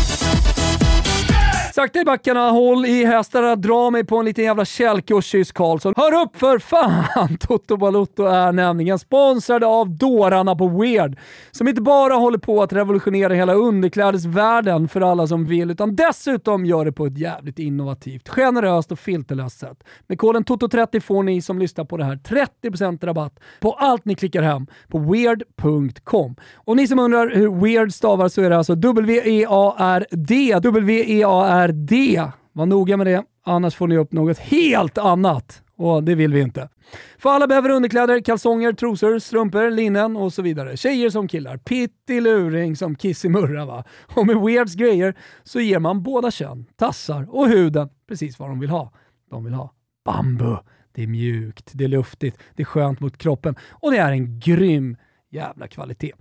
Sakta i backarna, håll i hästarna, dra mig på en liten jävla kälke och kyss Karlsson. Hör upp för fan! Toto Balotto är nämligen sponsrade av dårarna på Weird, som inte bara håller på att revolutionera hela underklädesvärlden för alla som vill, utan dessutom gör det på ett jävligt innovativt, generöst och filterlöst sätt. Med koden TOTO30 får ni som lyssnar på det här 30% rabatt på allt ni klickar hem på weird.com. Och ni som undrar hur Weird stavar så är det alltså W-E-A-R-D. W-E-A-R är det. Var noga med det, annars får ni upp något helt annat. Och det vill vi inte. För alla behöver underkläder, kalsonger, trosor, strumpor, linnen och så vidare. Tjejer som killar. Pittiluring som kissimurra va. Och med Weirds grejer så ger man båda kön, tassar och huden precis vad de vill ha. De vill ha bambu. Det är mjukt, det är luftigt, det är skönt mot kroppen och det är en grym jävla kvalitet.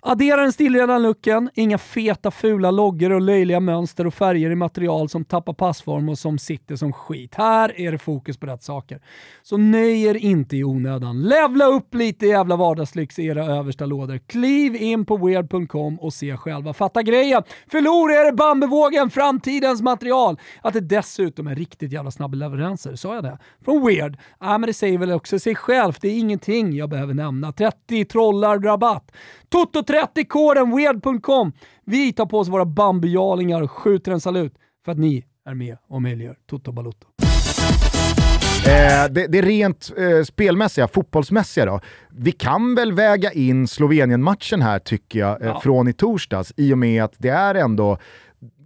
Addera den stilrena looken, inga feta fula loggor och löjliga mönster och färger i material som tappar passform och som sitter som skit. Här är det fokus på rätt saker. Så nöj er inte i onödan. Levla upp lite jävla vardagslyx i era översta lådor. Kliv in på weird.com och se själva. Fatta grejen! Förlora er bambuvågen, framtidens material! Att det dessutom är riktigt jävla snabba leveranser, sa jag det? Från Weird? Ja, men det säger väl också sig självt. Det är ingenting jag behöver nämna. 30 trollar rabatt. Toto30-koden weird.com. Vi tar på oss våra bambujalingar och skjuter en salut för att ni är med och möjliggör Toto Balotto. Eh, det, det rent eh, spelmässiga, fotbollsmässiga då. Vi kan väl väga in Slovenien-matchen här tycker jag, eh, ja. från i torsdags, i och med att det är ändå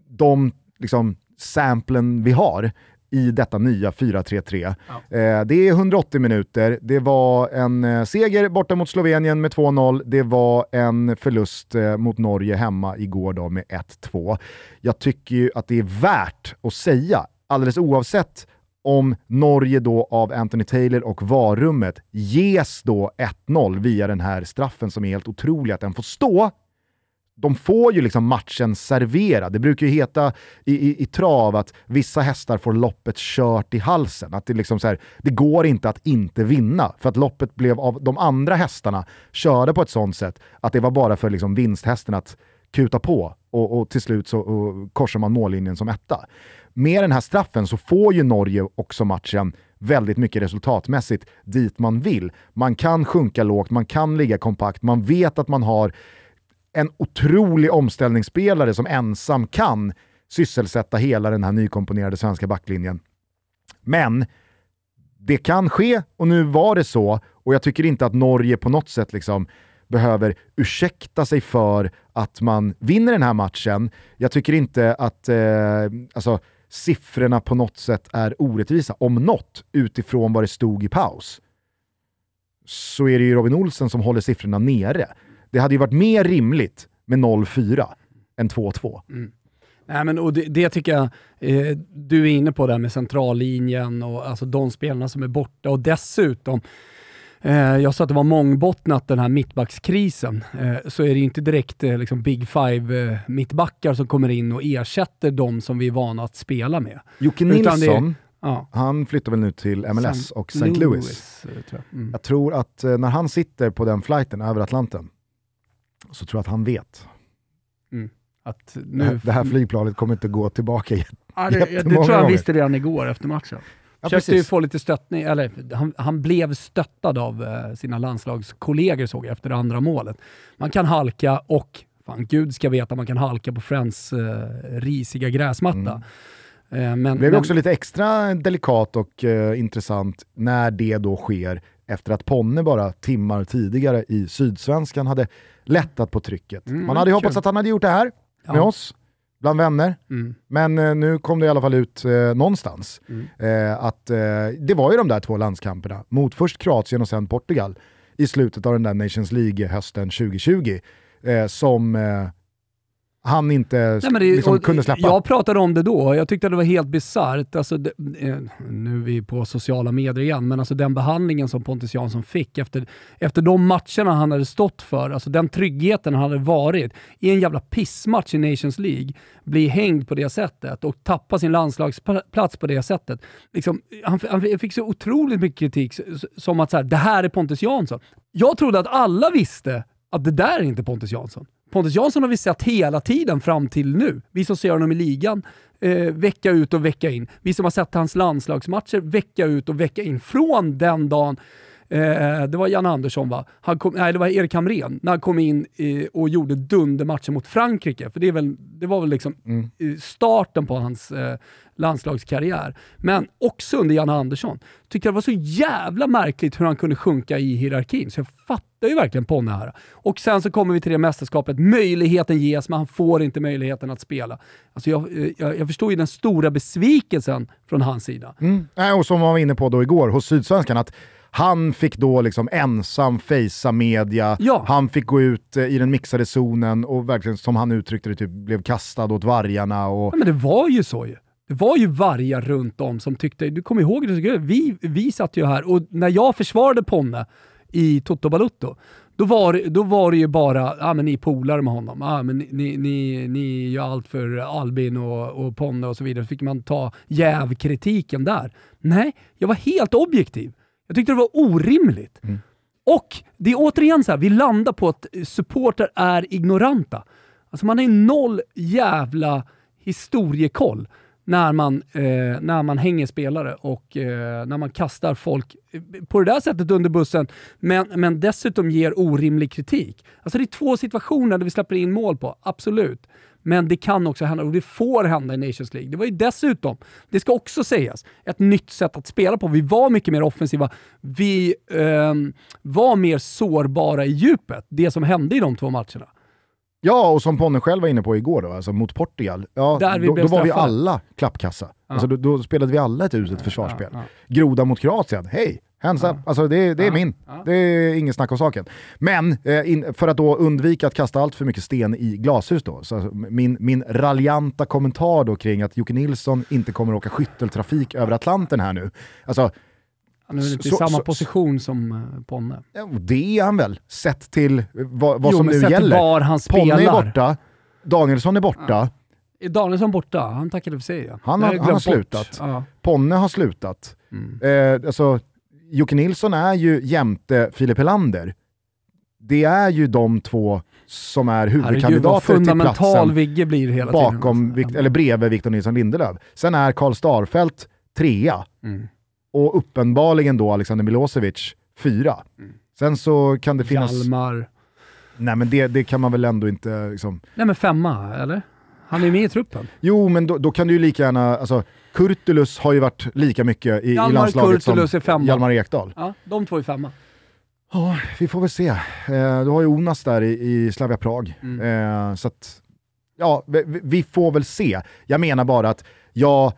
de liksom, samplen vi har i detta nya 4-3-3. Ja. Eh, det är 180 minuter, det var en eh, seger borta mot Slovenien med 2-0, det var en förlust eh, mot Norge hemma igår då med 1-2. Jag tycker ju att det är värt att säga, alldeles oavsett om Norge då av Anthony Taylor och varummet ges då 1-0 via den här straffen som är helt otrolig att den får stå de får ju liksom matchen serverad. Det brukar ju heta i, i, i, trav att vissa hästar får loppet kört i halsen. Att det, liksom så här, det går inte att inte vinna, för att loppet blev av de andra hästarna körde på ett sånt sätt att det var bara för liksom vinsthästen att kuta på och, och till slut så och korsar man mållinjen som etta. Med den här straffen så får ju Norge också matchen väldigt mycket resultatmässigt dit man vill. Man kan sjunka lågt, man kan ligga kompakt, man vet att man har en otrolig omställningsspelare som ensam kan sysselsätta hela den här nykomponerade svenska backlinjen. Men det kan ske och nu var det så och jag tycker inte att Norge på något sätt liksom behöver ursäkta sig för att man vinner den här matchen. Jag tycker inte att eh, alltså, siffrorna på något sätt är orättvisa. Om något, utifrån vad det stod i paus, så är det ju Robin Olsen som håller siffrorna nere. Det hade ju varit mer rimligt med 0-4 än 2-2. Mm. Nej, men, och det, det tycker jag, eh, du är inne på där med centrallinjen och alltså de spelarna som är borta och dessutom eh, jag sa att det var mångbottnat den här mittbackskrisen, eh, så är det inte direkt eh, liksom Big Five eh, mittbackar som kommer in och ersätter de som vi är vana att spela med. Jocke Nilsson, Ja. Han flyttar väl nu till MLS San och St. Louis. Louis tror jag. Mm. jag. tror att när han sitter på den flighten över Atlanten så tror jag att han vet. Mm. Att nu... Det här flygplanet kommer inte gå tillbaka ja, det, det tror jag han visste redan igår efter matchen. Ja, Försökte ju få lite stöttning, eller han, han blev stöttad av eh, sina landslagskollegor såg jag efter det andra målet. Man kan halka och, fan gud ska veta, man kan halka på Friends eh, risiga gräsmatta. Mm. Eh, men, det blev också lite extra delikat och eh, intressant när det då sker efter att Ponne bara timmar tidigare i Sydsvenskan hade lättat på trycket. Mm, Man hade ju hoppats att han hade gjort det här ja. med oss, bland vänner. Mm. Men eh, nu kom det i alla fall ut eh, någonstans mm. eh, att eh, det var ju de där två landskamperna mot först Kroatien och sen Portugal i slutet av den där Nations League hösten 2020 eh, som eh, han inte Nej, det, liksom, kunde släppa. Jag pratade om det då, jag tyckte det var helt bisarrt. Alltså, eh, nu är vi på sociala medier igen, men alltså den behandlingen som Pontus Jansson fick efter, efter de matcherna han hade stått för, alltså den tryggheten han hade varit i en jävla pissmatch i Nations League, bli hängd på det sättet och tappa sin landslagsplats på det sättet. Liksom, han, han fick så otroligt mycket kritik, som att så här, det här är Pontus Jansson. Jag trodde att alla visste att det där är inte Pontus Jansson. Pontus Jansson har vi sett hela tiden fram till nu. Vi som ser honom i ligan, eh, vecka ut och vecka in. Vi som har sett hans landslagsmatcher vecka ut och vecka in. Från den dagen Eh, det var Jan Andersson va? Han kom, nej, det var Erik Hamrén när han kom in eh, och gjorde dundermatchen mot Frankrike. För det, är väl, det var väl liksom mm. starten på hans eh, landslagskarriär. Men också under Jan Andersson. Tyckte det var så jävla märkligt hur han kunde sjunka i hierarkin. Så jag fattar ju verkligen Ponne här. Och sen så kommer vi till det mästerskapet. Möjligheten ges, men han får inte möjligheten att spela. Alltså jag, eh, jag, jag förstår ju den stora besvikelsen från hans sida. Mm. Och som man var inne på då igår hos Sydsvenskan, att han fick då liksom ensam fejsa media, ja. han fick gå ut eh, i den mixade zonen och verkligen, som han uttryckte det, typ, blev kastad åt vargarna. Och... Ja, men det var ju så ju. Det var ju vargar runt om som tyckte, du kommer ihåg det, vi, vi satt ju här och när jag försvarade Ponne i Toto Balutto, då var, då var det ju bara, ja men ni är polare med honom, ja men ni, ni, ni gör allt för Albin och, och Ponne och så vidare. Så fick man ta jävkritiken där. Nej, jag var helt objektiv. Jag tyckte det var orimligt. Mm. Och det är återigen så här, vi landar på att supporter är ignoranta. Alltså man har noll jävla historiekoll när man, eh, när man hänger spelare och eh, när man kastar folk på det där sättet under bussen, men, men dessutom ger orimlig kritik. Alltså det är två situationer där vi släpper in mål på, absolut. Men det kan också hända, och det får hända i Nations League. Det var ju dessutom, det ska också sägas, ett nytt sätt att spela på. Vi var mycket mer offensiva. Vi eh, var mer sårbara i djupet, det som hände i de två matcherna. Ja, och som Ponne själv var inne på igår då, alltså mot Portugal, ja, då, då var vi alla klappkassa. Ja. Alltså, då, då, spelade vi alla ett uselt försvarsspel. Ja, ja. Groda mot Kroatien, hej! Hands up, alltså det, det är min. Det är ingen snack om saken. Men eh, in, för att då undvika att kasta allt för mycket sten i glashus då, så min, min raljanta kommentar då kring att Jocke Nilsson inte kommer åka skytteltrafik över Atlanten här nu. Alltså, han är väl inte i samma så, position som uh, Ponne? Ja, det är han väl, sett till vad, vad jo, som nu gäller. var han spelar. Ponne är borta, Danielsson är borta. Ja. Är Danielsson borta? Han tackade för sig ja. Han, har, han har slutat. Ja. Ponne har slutat. Mm. Eh, alltså, Jocke Nilsson är ju jämte Filip Helander. Det är ju de två som är huvudkandidater till platsen Vigge blir hela bakom, tiden. eller bredvid Victor Nilsson Lindelöf. Sen är Karl Starfelt trea. Mm. Och uppenbarligen då Alexander Milosevic fyra. Mm. Sen så kan det finnas... Hjalmar. Nej men det, det kan man väl ändå inte... Liksom... Nej men femma, eller? Han är med i truppen. Jo, men då, då kan du ju lika gärna... Alltså, Kurtulus har ju varit lika mycket i, i landslaget Kurtulus som är femma. Hjalmar Ekdal. Ja, de två är femma. Ja, vi får väl se. Eh, du har ju Onas där i, i Slavia Prag. Mm. Eh, så att, ja, vi, vi, får väl se. Jag menar bara att jag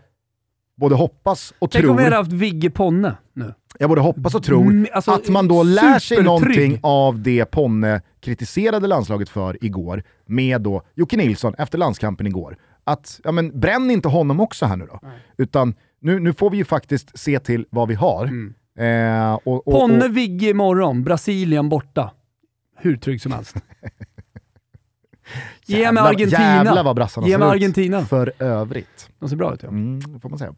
både hoppas och Tänk tror... Tänk om vi hade haft Vigge Ponne nu. Jag både hoppas och tror mm, alltså, att man då lär sig någonting av det Ponne kritiserade landslaget för igår med då Jocke Nilsson efter landskampen igår att, ja men bränn inte honom också här nu då. Nej. Utan nu, nu får vi ju faktiskt se till vad vi har. Mm. Eh, och, och, Ponne Vigge imorgon, Brasilien borta. Hur trygg som helst. Ge mig Argentina. Jävlar vad brassarna Ge mig Argentina. För övrigt. De ser bra ut ja. Mm, får man säga.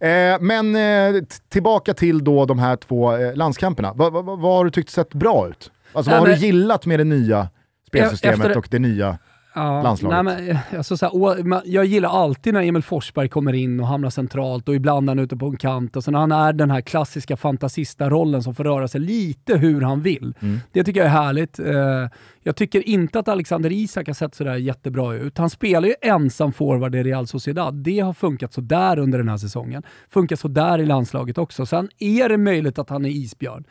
Mm. Eh, men eh, tillbaka till då de här två eh, landskamperna. Vad va, va, va har du tyckt sett bra ut? Alltså, vad har du gillat med det nya spelsystemet efter, och det nya ja, landslaget. Nej, men, alltså, så här, jag gillar alltid när Emil Forsberg kommer in och hamnar centralt och ibland är han ute på en kant. Och så när han är den här klassiska fantasista-rollen som får röra sig lite hur han vill. Mm. Det tycker jag är härligt. Eh, jag tycker inte att Alexander Isak har sett sådär jättebra ut. Han spelar ju ensam forward i Real Sociedad. Det har funkat sådär under den här säsongen. Funkar sådär i landslaget också. Sen är det möjligt att han är isbjörn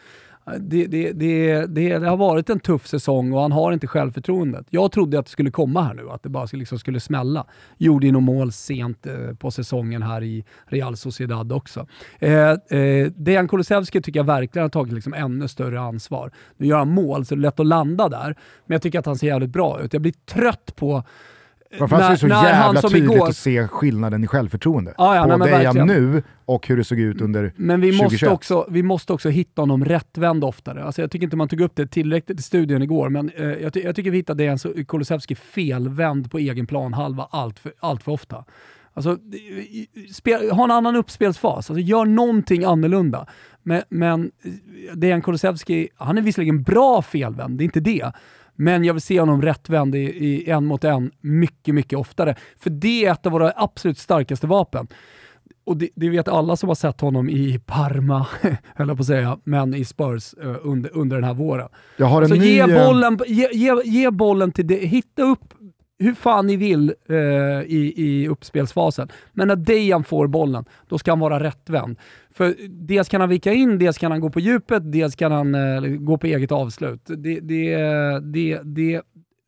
det, det, det, det, har varit en tuff säsong och han har inte självförtroendet. Jag trodde att det skulle komma här nu, att det bara liksom skulle smälla. Gjorde ju något mål sent eh, på säsongen här i Real Sociedad också. Eh, eh, Dejan Kulusevski tycker jag verkligen har tagit liksom ännu större ansvar. Nu gör han mål, så det är lätt att landa där, men jag tycker att han ser jävligt bra ut. Jag blir trött på Framförallt är det så jävla tydligt igår... att se skillnaden i självförtroende. Ah, ja, på Dejan nu och hur det såg ut under Men vi 2021. måste, också, vi måste också hitta honom rättvänd oftare. Alltså jag tycker inte man tog upp det tillräckligt i studion igår, men eh, jag, ty jag, tycker vi hittar Dejan Kulusevski felvänd på egen plan halva allt för, allt för ofta. Alltså, spel, ha en annan uppspelsfas, alltså, gör någonting annorlunda. Men, men Dejan Kulusevski, han är visserligen bra felvänd, det är inte det. Men jag vill se honom rättvänd i, i en mot en mycket, mycket oftare. För det är ett av våra absolut starkaste vapen. Och det, det vet alla som har sett honom i Parma, höll jag på att säga, men i Spurs uh, under, under den här våren. Så ny... ge, eh, bollen, ge, ge, ge bollen till det, hitta upp hur fan ni vill eh, i, i uppspelsfasen. Men när Dejan får bollen, då ska han vara rättvänd. För dels kan han vika in, dels kan han gå på djupet, dels kan han eh, gå på eget avslut. Det, det, det, det,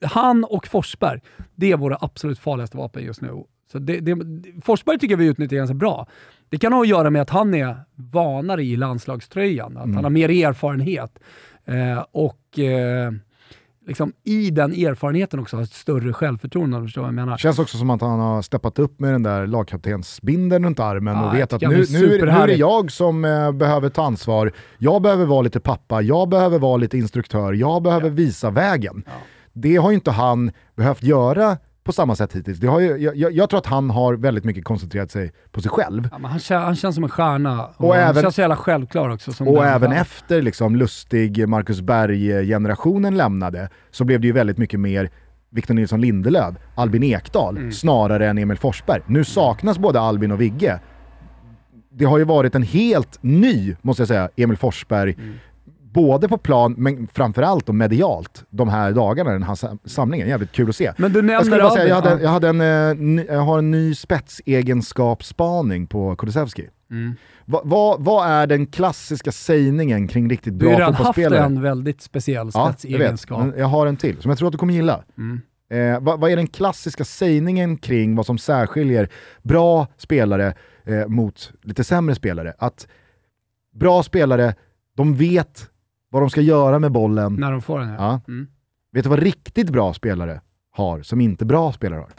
han och Forsberg, det är våra absolut farligaste vapen just nu. Så det, det, Forsberg tycker vi utnyttjar ganska bra. Det kan ha att göra med att han är vanare i landslagströjan, att Mm. han har mer erfarenhet. Eh, och eh, liksom i den erfarenheten också har ett större självförtroende förstår vad jag menar. Känns också som att han har steppat upp med den där lagkaptensbindeln runt armen Ja, och vet att nu, nu, är nu är det jag som eh, behöver ta ansvar. Jag behöver vara lite pappa, jag behöver vara lite instruktör, jag behöver visa vägen. Ja. Det har ju inte han behövt göra på samma sätt hittills. Det har ju, jag, jag, jag tror att han har väldigt mycket koncentrerat sig på sig själv. Ja, han, kän, han känns som en stjärna och, Och han även- känns så jävla självklar också. Och även han. efter liksom lustig Marcus Berg-generationen lämnade så blev det ju väldigt mycket mer Victor Nilsson Lindelöf, Albin Ekdal, Mm. snarare än Emil Forsberg. Nu saknas både Albin och Vigge. Det har ju varit en helt ny, måste jag säga, Emil Forsberg, Mm. Både på plan men framförallt och medialt de här dagarna, den här sam- samlingen. Jävligt kul att se. Men du Jag skulle bara säga, jag, hade, jag, hade en, eh, ny, jag har en ny spetsegenskapsspaning på Kulusevski. Mm. Va, vad- vad är den klassiska sägningen kring riktigt Du har ju bra redan haft fotbollsspelare? en väldigt speciell Ja, jag vet. spetsegenskap. Jag har en till som jag tror att du kommer gilla. Mm. Eh, vad, vad är den klassiska sägningen kring vad som särskiljer bra spelare eh, mot lite sämre spelare? Att bra spelare, de vet vad de ska göra med bollen. När de får den. Ja. Mm. Vet du vad riktigt bra spelare har som inte bra spelare har?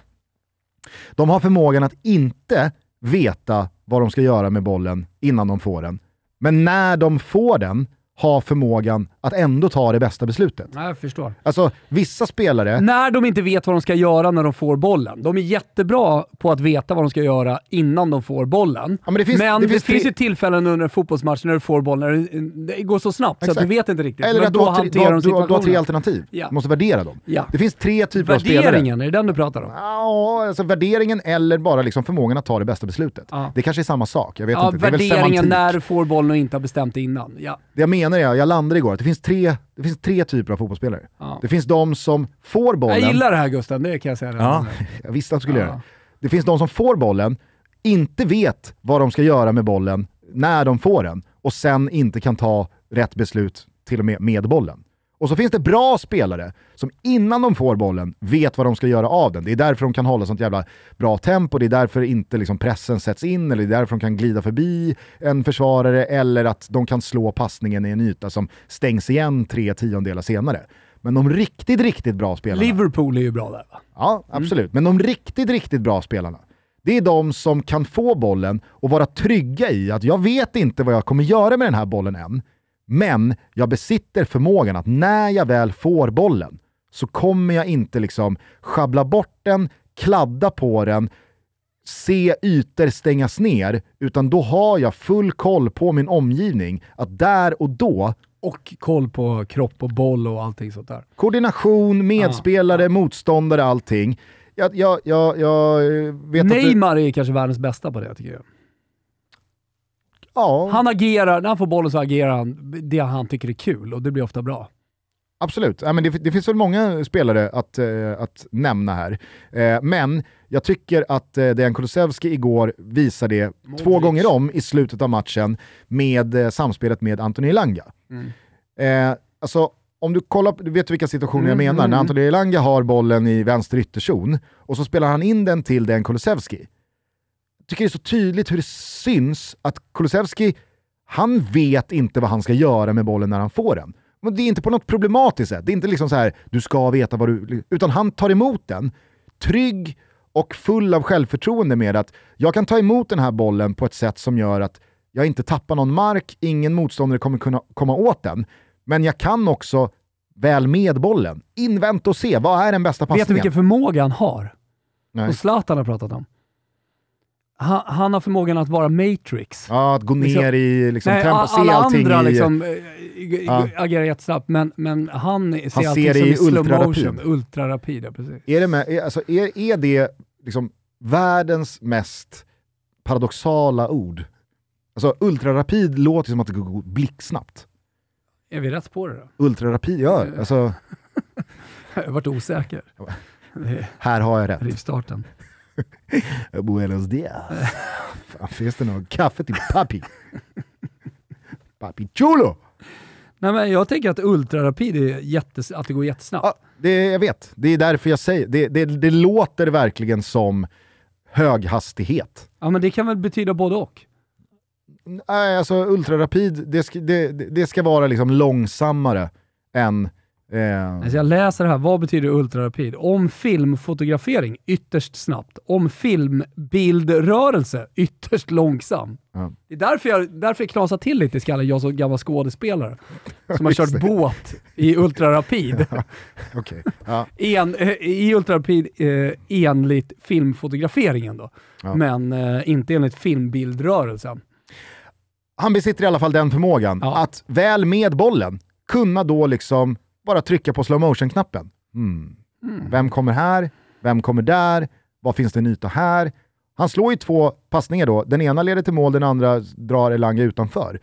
De har förmågan att inte veta vad de ska göra med bollen innan de får den. Men när de får den, ha förmågan att ändå ta det bästa beslutet. Ja, jag förstår. Alltså vissa spelare, När de inte vet vad de ska göra när de får bollen. De är jättebra på att veta vad de ska göra innan de får bollen. Ja, men det finns- men det det finns finns, tre- ju tillfällen under en fotbollsmatch när du får bollen, när det, går så snabbt så att Exakt. du vet inte riktigt. eller men att du då du, hanterar har, de du, har, du har tre alternativ. Ja. Du måste värdera dem. Ja. Det finns tre typer av spelare. Värderingen, är det den du pratar om? Ja, alltså värderingen eller bara liksom förmågan att ta det bästa beslutet. Ja. Det kanske är samma sak, jag vet inte. Det är väl värderingen när du får bollen och inte har bestämt det innan. Ja. Det jag menar är, jag landade igår, att det finns tre, det finns tre typer av fotbollsspelare. Ja. Det finns de som får bollen. Jag gillar det här Gusten, det kan jag säga Ja, jag visste att du skulle Ja. göra det. Det finns de som får bollen, inte vet vad de ska göra med bollen när de får den och sen inte kan ta rätt beslut till och med med bollen. Och så finns det bra spelare som innan de får bollen vet vad de ska göra av den. Det är därför de kan hålla sånt jävla bra tempo, det är därför inte liksom pressen sätts in, eller det är därför de kan glida förbi en försvarare, eller att de kan slå passningen i en yta som stängs igen tre tiondelar senare. Men de riktigt, riktigt bra spelarna... Liverpool är ju bra där va? Ja, absolut. Men de riktigt, riktigt bra spelarna, det är de som kan få bollen och vara trygga i att jag vet inte vad jag kommer göra med den här bollen än, men jag besitter förmågan att när jag väl får bollen så kommer jag inte liksom schabbla bort den, kladda på den, se ytor stängas ner, utan då har jag full koll på min omgivning. Att där och då Och koll på kropp och boll och allting sånt där. Koordination, medspelare, motståndare, allting. Jag, jag, jag, jag vet att du, Neymar är kanske världens bästa på det tycker jag. Ja, Han agerar, när han får bollen så agerar han det han tycker är kul och det blir ofta bra. absolut. Ja, men det, det finns väl många spelare att, eh, att nämna här. Eh, men jag tycker att eh, Dejan Kulusevski igår visade det Modric. två gånger om i slutet av matchen med eh, samspelet med Anthony Elanga. Mm. Eh, alltså, om du kollar, på- du vet vilka situationer jag Mm, menar. När. Anthony Elanga har bollen i vänster ytterzon och så spelar han in den till Dejan Kulusevski. Tycker det är så tydligt hur det syns att Kulusevski, han vet inte vad han ska göra med bollen när han får den. Men det är inte på något problematiskt sätt. Det är inte liksom så här, du ska veta vad du... Utan han tar emot den, trygg och full av självförtroende med att jag kan ta emot den här bollen på ett sätt som gör att jag inte tappar någon mark, ingen motståndare kommer kunna komma åt den. Men jag kan också väl med bollen. Invänta och se, vad är den bästa passningen? Vet du vilken förmåga han har? Nej. Och Zlatan har pratat om. Han, han har förmågan att vara Matrix. Ja, att gå ner Liksom- i liksom, Nej, all- se alla allting andra i... liksom, eh, Ja. agerar jättesnabbt, men, men han ser Han allting ser det som i i slow motion. Ultrarapid, ja precis. Är det, med, är, alltså, är, är det liksom världens mest paradoxala ord? Alltså ultrarapid låter som att det går blixtsnabbt. Är vi rätt på det då? Ultrarapid, ja. Eh. Alltså, Jag har varit osäker. Här har jag rätt. rivstarten. Buenos dias. Fan, finns det något kaffe till papi? Papi chulo! Nej, men jag tänker att ultrarapid är jättes, att det går jättesnabbt. Ja, det, jag vet, det är därför jag säger det. Det, det låter verkligen som höghastighet. Ja, men det kan väl betyda både och? Nej, alltså ultrarapid, det ska, det, det det ska vara liksom långsammare än... Eh, Alltså jag läser här, vad betyder ultrarapid? Om filmfotografering, ytterst snabbt. Om filmbildrörelse, ytterst långsam. Ja. Det är därför jag, därför jag knasar till lite i skallen, jag som gammal skådespelare. Som har kört båt i ultrarapid. Okej. Ja. En, eh, I ultrarapid eh, enligt filmfotograferingen då. Ja. Men eh, inte enligt filmbildrörelsen. Han besitter i alla fall den förmågan Ja. att väl med bollen kunna då liksom bara trycka på slow motion-knappen. Mm. Vem kommer här? Vem kommer där? Vad finns det en yta här? Han slår ju två passningar då. Den ena leder till mål, den andra drar Elanga utanför.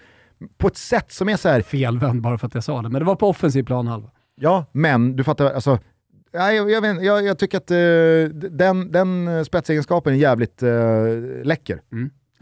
På ett sätt som är så här, Felvänd bara för att jag sa det, men det var på offensiv planhalva. ja, men du fattar, alltså, jag, jag, vet, jag, jag tycker att eh, den, den spetsegenskapen är jävligt uh, läcker.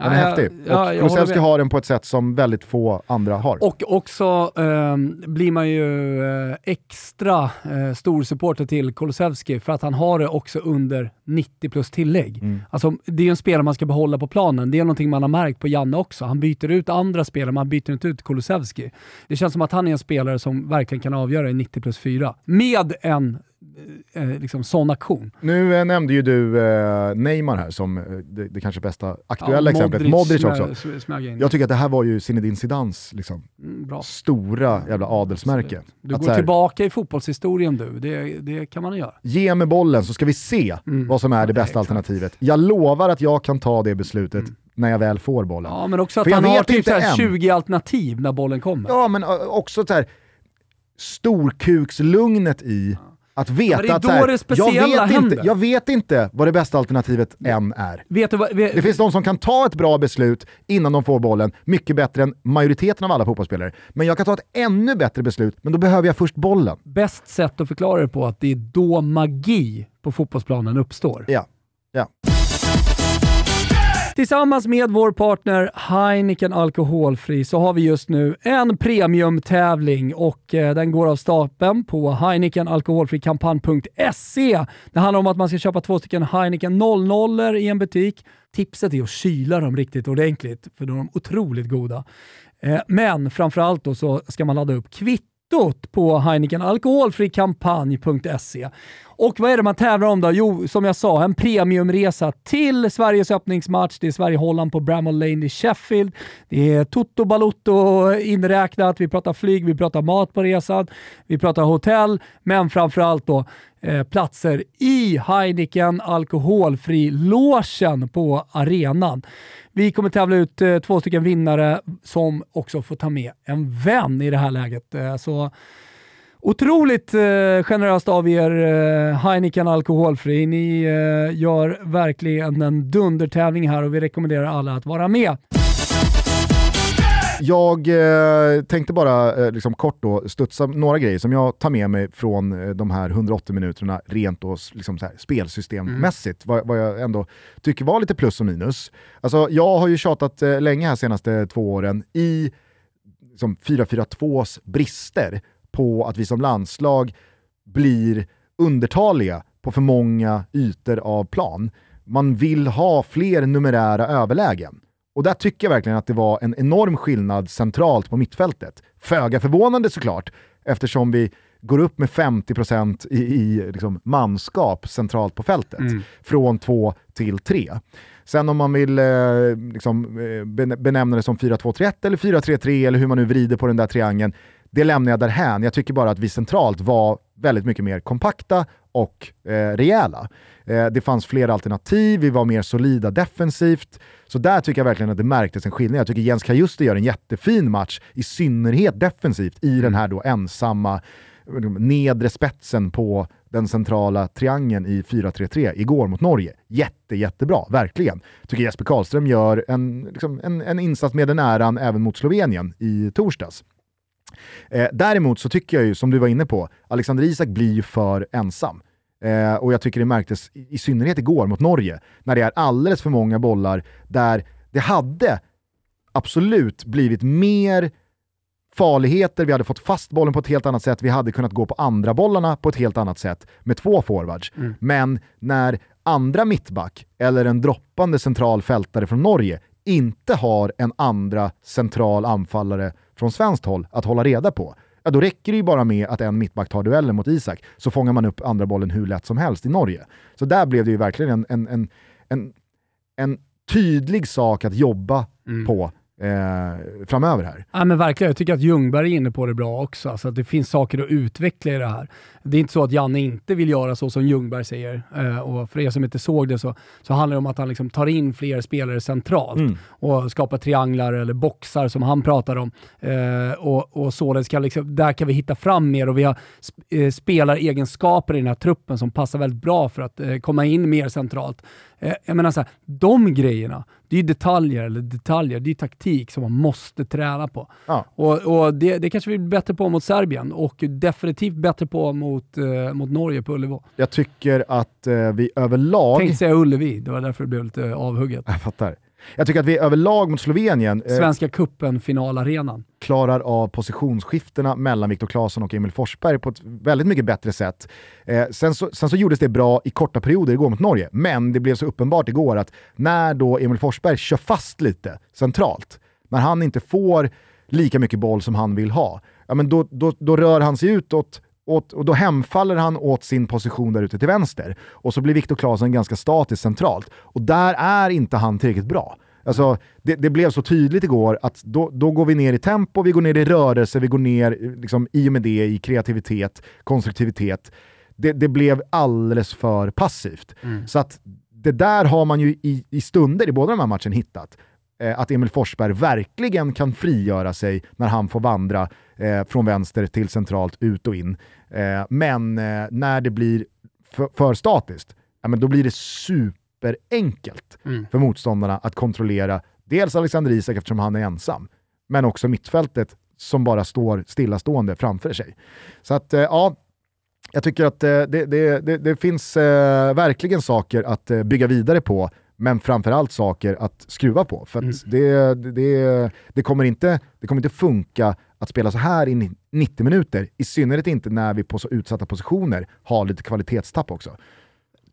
Den är Ja, häftig. ja, och Kulusevski har den på ett sätt som väldigt få andra har. Och också ehm, blir man ju eh, extra eh, stor supporter till Kulusevski för att han har det också under 90 plus tillägg. Mm. Alltså, det är ju en spelare man ska behålla på planen. Det är någonting man har märkt på Janne också. Han byter ut andra spelare, man byter inte ut Kulusevski. Det känns som att han är en spelare som verkligen kan avgöra i 90 plus 4 med en eh, eh, liksom sån aktion. Nu eh, nämnde ju du eh, Neymar här som eh, det, det kanske bästa aktuella exemplet. Modric också. Jag tycker att det här var ju Zinedine Zidans liksom, Mm, stora jävla adelsmärke. Absolut. Du Att går här, tillbaka i fotbollshistorien du. Det, det kan man göra. Ge mig bollen så ska vi se Mm. vad som är det Ja, bästa exakt. Mm. alternativet. Jag lovar att jag kan ta det beslutet när jag väl får bollen. Ja, men också att För han har typ inte så här än. 20 alternativ när bollen kommer. Ja, men också så här, storkukslugnet i att veta Men det är att då så här, det speciella jag, vet inte, händer. jag vet inte vad det bästa alternativet än är. Vet du vad, vet, Det finns de som kan ta ett bra beslut innan de får bollen, mycket bättre än majoriteten av alla fotbollsspelare. Men jag kan ta ett ännu bättre beslut, men då behöver jag först bollen. bäst sätt att förklara det på att det är då magi på fotbollsplanen uppstår. Ja. Tillsammans med vår partner Heineken Alkoholfri så har vi just nu en premiumtävling och eh, den går av stapeln på heinekenalkoholfrikampanj.se. Det handlar om att man ska köpa två stycken Heineken 00 i en butik. Tipset är att kyla dem riktigt ordentligt för de är otroligt goda. Eh, men framförallt då så ska man ladda upp kvittot på Heineken alkoholfrikampanj.se. Och vad är det man tävlar om då? Jo, som jag sa, en premiumresa till Sveriges öppningsmatch. Det är Sverige-Holland på Bramall Lane i Sheffield. Det är Toto Balutto inräknat. Vi pratar flyg, vi pratar mat på resan, vi pratar hotell, men framförallt då eh, platser i Heineken alkoholfri-logen på arenan. Vi kommer tävla ut eh, två stycken vinnare som också får ta med en vän i det här läget. Eh, så Otroligt eh, generöst av er eh, Heineken Alkoholfri. Ni eh, gör verkligen en dundertävling här och vi rekommenderar alla att vara med. Jag eh, tänkte bara eh, liksom kort då studsa några grejer som jag tar med mig från eh, de här 180 minuterna rent då, liksom här, spelsystemmässigt. Vad, vad jag ändå tycker var lite plus och minus. Alltså, jag har ju tjatat eh, länge här senaste två åren i liksom, 4-4-2s brister på att vi som landslag blir undertaliga på för många ytor av plan. Man vill ha fler numerära överlägen. Och där tycker jag verkligen att det var en enorm skillnad centralt på mittfältet. Föga förvånande såklart, eftersom vi går upp med 50% i, i liksom manskap centralt på fältet. Från två till tre. Sen om man vill eh, liksom, eh, benämna det som 4-2-3-1 eller 4-3-3 eller hur man nu vrider på den där triangeln, det lämnar jag därhän. Jag tycker bara att vi centralt var väldigt mycket mer kompakta och eh, rejäla. Eh, det fanns fler alternativ, vi var mer solida defensivt. Så där tycker jag verkligen att det märktes en skillnad. Jag tycker Jens Kajuste gör en jättefin match, i synnerhet defensivt, i den här då ensamma nedre spetsen på den centrala triangeln i 4-3-3 igår mot Norge. Jätte, jättebra, verkligen. Tycker Jesper Karlström gör en, liksom, en, en insats med den äran även mot Slovenien i torsdags. Eh, däremot så tycker jag ju, som du var inne på, Alexander Isak blir ju för ensam. Eh, och jag tycker det märktes i, i synnerhet igår mot Norge, när det är alldeles för många bollar där det hade absolut blivit mer farligheter, vi hade fått fast bollen på ett helt annat sätt, vi hade kunnat gå på andra bollarna på ett helt annat sätt med två forwards. Mm. Men när andra mittback eller en droppande central fältare från Norge inte har en andra central anfallare från svenskt håll att hålla reda på, ja, då räcker det ju bara med att en mittback tar duellen mot Isak, så fångar man upp andra bollen hur lätt som helst i Norge. Så där blev det ju verkligen en, en, en, en, en tydlig sak att jobba mm. på eh, framöver här. Ja men verkligen, jag tycker att Ljungberg är inne på det bra också. Alltså att det finns saker att utveckla i det här. Det är inte så att Janne inte vill göra så som Ljungberg säger. Eh, och för er som inte såg det så, så handlar det om att han liksom tar in fler spelare centralt mm. och skapar trianglar eller boxar som han pratar om. Eh, och, och således kan liksom, där kan vi hitta fram mer och vi har sp eh, spelaregenskaper i den här truppen som passar väldigt bra för att eh, komma in mer centralt. Eh, jag menar så här, de grejerna, det är detaljer, eller detaljer, det är taktik som man måste träna på. Ja. Och, och det, det kanske vi blir bättre på mot Serbien och definitivt bättre på mot, eh, mot Norge på Ullevi. Jag tycker att eh, vi överlag... Tänkte säga Ullevi, det var därför det blev lite avhugget. Jag fattar. Jag tycker att vi överlag mot Slovenien... Eh, Svenska cupen finalarenan. Klarar av positionsskiftena mellan Viktor Claesson och Emil Forsberg på ett väldigt mycket bättre sätt. Eh, sen, så, sen så gjordes det bra i korta perioder igår mot Norge, men det blev så uppenbart igår att när då Emil Forsberg kör fast lite centralt, när han inte får lika mycket boll som han vill ha, ja, men då, då, då rör han sig utåt åt, och då hemfaller han åt sin position där ute till vänster. Och så blir Viktor Claesson ganska statiskt centralt. Och där är inte han tillräckligt bra. Alltså, det, det, blev så tydligt igår att då, då går vi ner i tempo, vi går ner i rörelse, vi går ner liksom, i och med det i kreativitet, konstruktivitet. Det, det blev alldeles för passivt. Mm. Så att det där har man ju i, i stunder i båda de här matcherna hittat. Eh, att Emil Forsberg verkligen kan frigöra sig när han får vandra eh, från vänster till centralt, ut och in. Eh, men eh, när det blir för, för statiskt, ja, men då blir det superenkelt mm. för motståndarna att kontrollera dels Alexander Isak eftersom han är ensam, men också mittfältet som bara står stillastående framför sig. Så att, eh, ja, jag tycker att eh, det, det, det, det, finns eh, verkligen saker att bygga vidare på men framförallt saker att skruva på. För mm. det, det, det, kommer inte, det kommer inte funka att spela så här i 90 minuter, i synnerhet inte när vi på så utsatta positioner har lite kvalitetstapp också.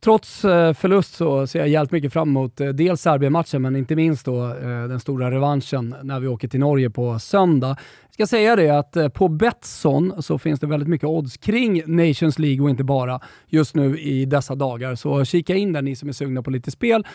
Trots eh, förlust så ser jag jävligt mycket fram emot eh, dels Serbien-matchen, men inte minst då eh, den stora revanschen när vi åker till Norge på söndag. Jag ska säga det att på Betsson så finns det väldigt mycket odds kring Nations League och inte bara just nu i dessa dagar. Så kika in där ni som är sugna på lite spel.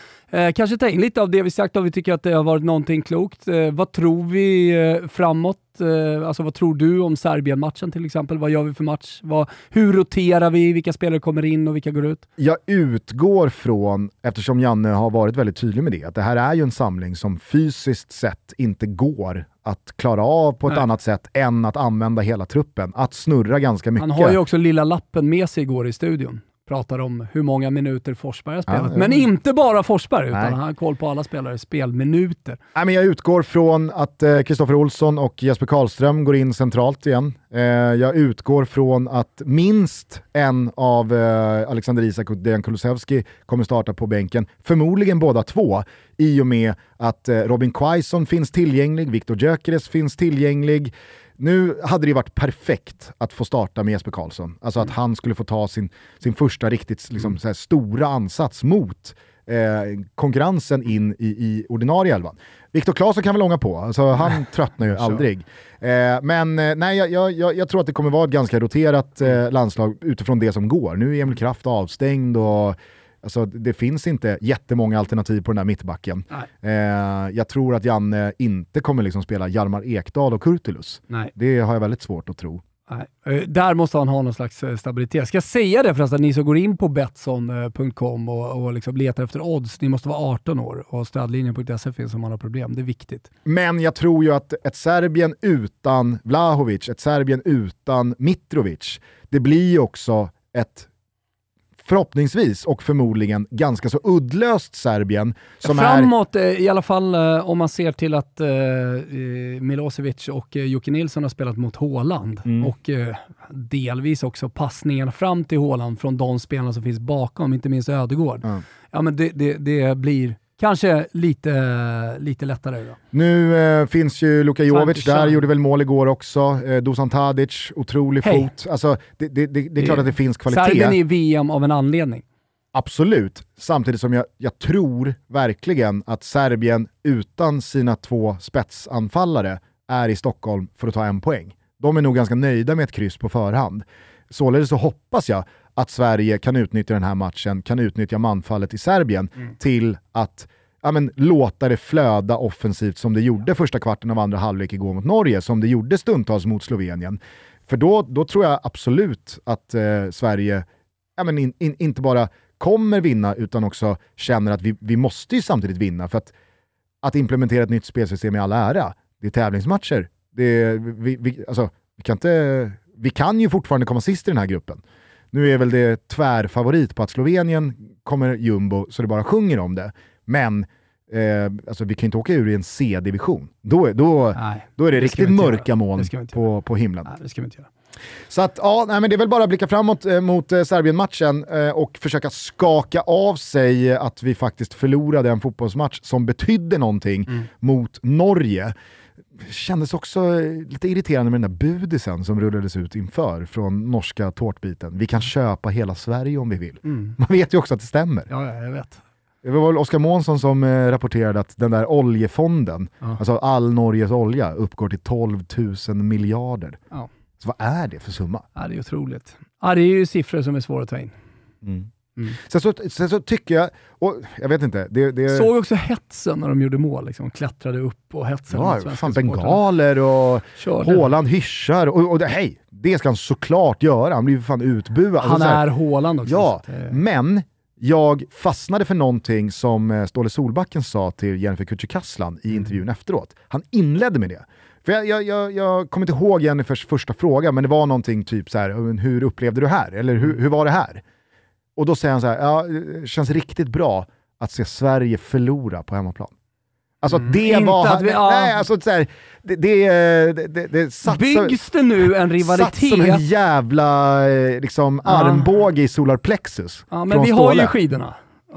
Kanske ta in lite av det vi sagt om vi tycker att det har varit någonting klokt. Vad tror vi framåt? Eh, alltså vad tror du om Serbien-matchen till exempel? Vad gör vi för match? Vad, hur roterar vi? Vilka spelare kommer in och vilka går ut? Jag utgår från, eftersom Janne har varit väldigt tydlig med det, att det här är ju en samling som fysiskt sett inte går att klara av på ett Nej. annat sätt än att använda hela truppen. Att snurra ganska mycket. Han har ju också lilla lappen med sig igår i studion pratar om hur många minuter Forsberg har spelat. Ja, men ja. inte bara Forsberg, utan Nej. han har koll på alla spelares spelminuter. Nej, men jag utgår från att Kristoffer eh, Olsson och Jesper Karlström går in centralt igen. Eh, jag utgår från att minst en av eh, Alexander Isak och Dejan Kulusevski kommer starta på bänken. Förmodligen båda två, i och med att eh, Robin Quaison finns tillgänglig, Viktor Gyökeres finns tillgänglig. Nu hade det varit perfekt att få starta med Jesper Karlsson. Alltså att mm. han skulle få ta sin, sin första riktigt liksom, mm. stora ansats mot eh, konkurrensen in i, i ordinarie elvan. Viktor Claesson kan väl ånga på, alltså, han tröttnar ju aldrig. Eh, men eh, nej, jag, jag, jag, tror att det kommer vara ett ganska roterat eh, mm. landslag utifrån det som går. Nu är Emil Kraft avstängd och Alltså, det finns inte jättemånga alternativ på den här mittbacken. Eh, jag tror att Janne inte kommer liksom spela Jarmar Ekdal och Kurtulus. Nej. Det har jag väldigt svårt att tro. Nej. Eh, där måste han ha någon slags eh, stabilitet. Ska jag säga det förresten, ni som går in på Betsson.com och, och liksom letar efter odds, ni måste vara 18 år och stödlinjen.se finns om man har problem. Det är viktigt. Men jag tror ju att ett Serbien utan Vlahovic, ett Serbien utan Mitrovic, det blir ju också ett förhoppningsvis och förmodligen ganska så uddlöst Serbien. Som Framåt, är... i alla fall eh, om man ser till att eh, Milosevic och eh, Jocke Nilsson har spelat mot Håland mm. och eh, delvis också passningarna fram till Håland från de spelarna som finns bakom, inte minst Ödegård. Mm. Ja, men det, det, det blir Kanske lite, lite lättare. Då. Nu eh, finns ju Luka Jovic där, gjorde väl mål igår också. Eh, Dusan Tadic, otrolig hey. fot. Alltså, det, det, det, det är klart att det finns kvalitet. Serbien är VM av en anledning. Absolut, samtidigt som jag, jag tror verkligen att Serbien utan sina två spetsanfallare är i Stockholm för att ta en poäng. De är nog ganska nöjda med ett kryss på förhand. Således så hoppas jag att Sverige kan utnyttja den här matchen, kan utnyttja manfallet i Serbien mm. till att ja, men, låta det flöda offensivt som det gjorde första kvarten av andra halvlek igår mot Norge, som det gjorde stundtals mot Slovenien. För då, då tror jag absolut att eh, Sverige ja, men in, in, inte bara kommer vinna utan också känner att vi, vi måste ju samtidigt vinna. För att, att implementera ett nytt spelsystem i all ära, det är tävlingsmatcher. Det är, vi, vi, alltså, vi, kan inte, vi kan ju fortfarande komma sist i den här gruppen. Nu är väl det tvärfavorit på att Slovenien kommer jumbo så det bara sjunger om det. Men eh, alltså, vi kan inte åka ur i en C-division. Då, då, nej, då är det, det riktigt mörka moln på, på himlen. Nej, det ska vi inte göra. Så att, ja, nej, men det är väl bara att blicka framåt eh, mot eh, Serbien-matchen eh, och försöka skaka av sig att vi faktiskt förlorade en fotbollsmatch som betydde någonting mm. mot Norge kändes också lite irriterande med den där budisen som rullades ut inför från norska tårtbiten. Vi kan köpa hela Sverige om vi vill. Mm. Man vet ju också att det stämmer. Ja, jag vet. Det var väl Oskar Månsson som eh, rapporterade att den där oljefonden, ja. alltså all Norges olja, uppgår till 12 000 miljarder. Ja. Så vad är det för summa? Ja, det är otroligt. Ja, det är ju siffror som är svåra att ta in. Mm. Mm. Sen, så, sen så tycker jag, och jag vet inte. Det, det... Såg också hetsen när de gjorde mål, liksom, klättrade upp och hetsade Ja, fan bengaler och Håland hyschar. Och, och det, hej, det ska han såklart göra, han blir ju fan utbuad. Han alltså, är Håland också. Ja, men jag fastnade för någonting som eh, Ståle Solbacken sa till Jennifer Kücükaslan i mm. intervjun efteråt. Han inledde med det. För jag, jag, jag, jag kommer inte ihåg Jennifers första fråga, men det var någonting typ så här, hur upplevde du det här? Eller hur, hur var det här? Och då säger han så här, ja, det känns riktigt bra att se Sverige förlora på hemmaplan. Alltså mm, det var... Vi, ja. Nej, alltså så här, det, det, det, det satt Byggs det nu en rivalitet? Satt som en jävla eh, liksom, armbåge i solarplexus. Ja, men vi har ju skidorna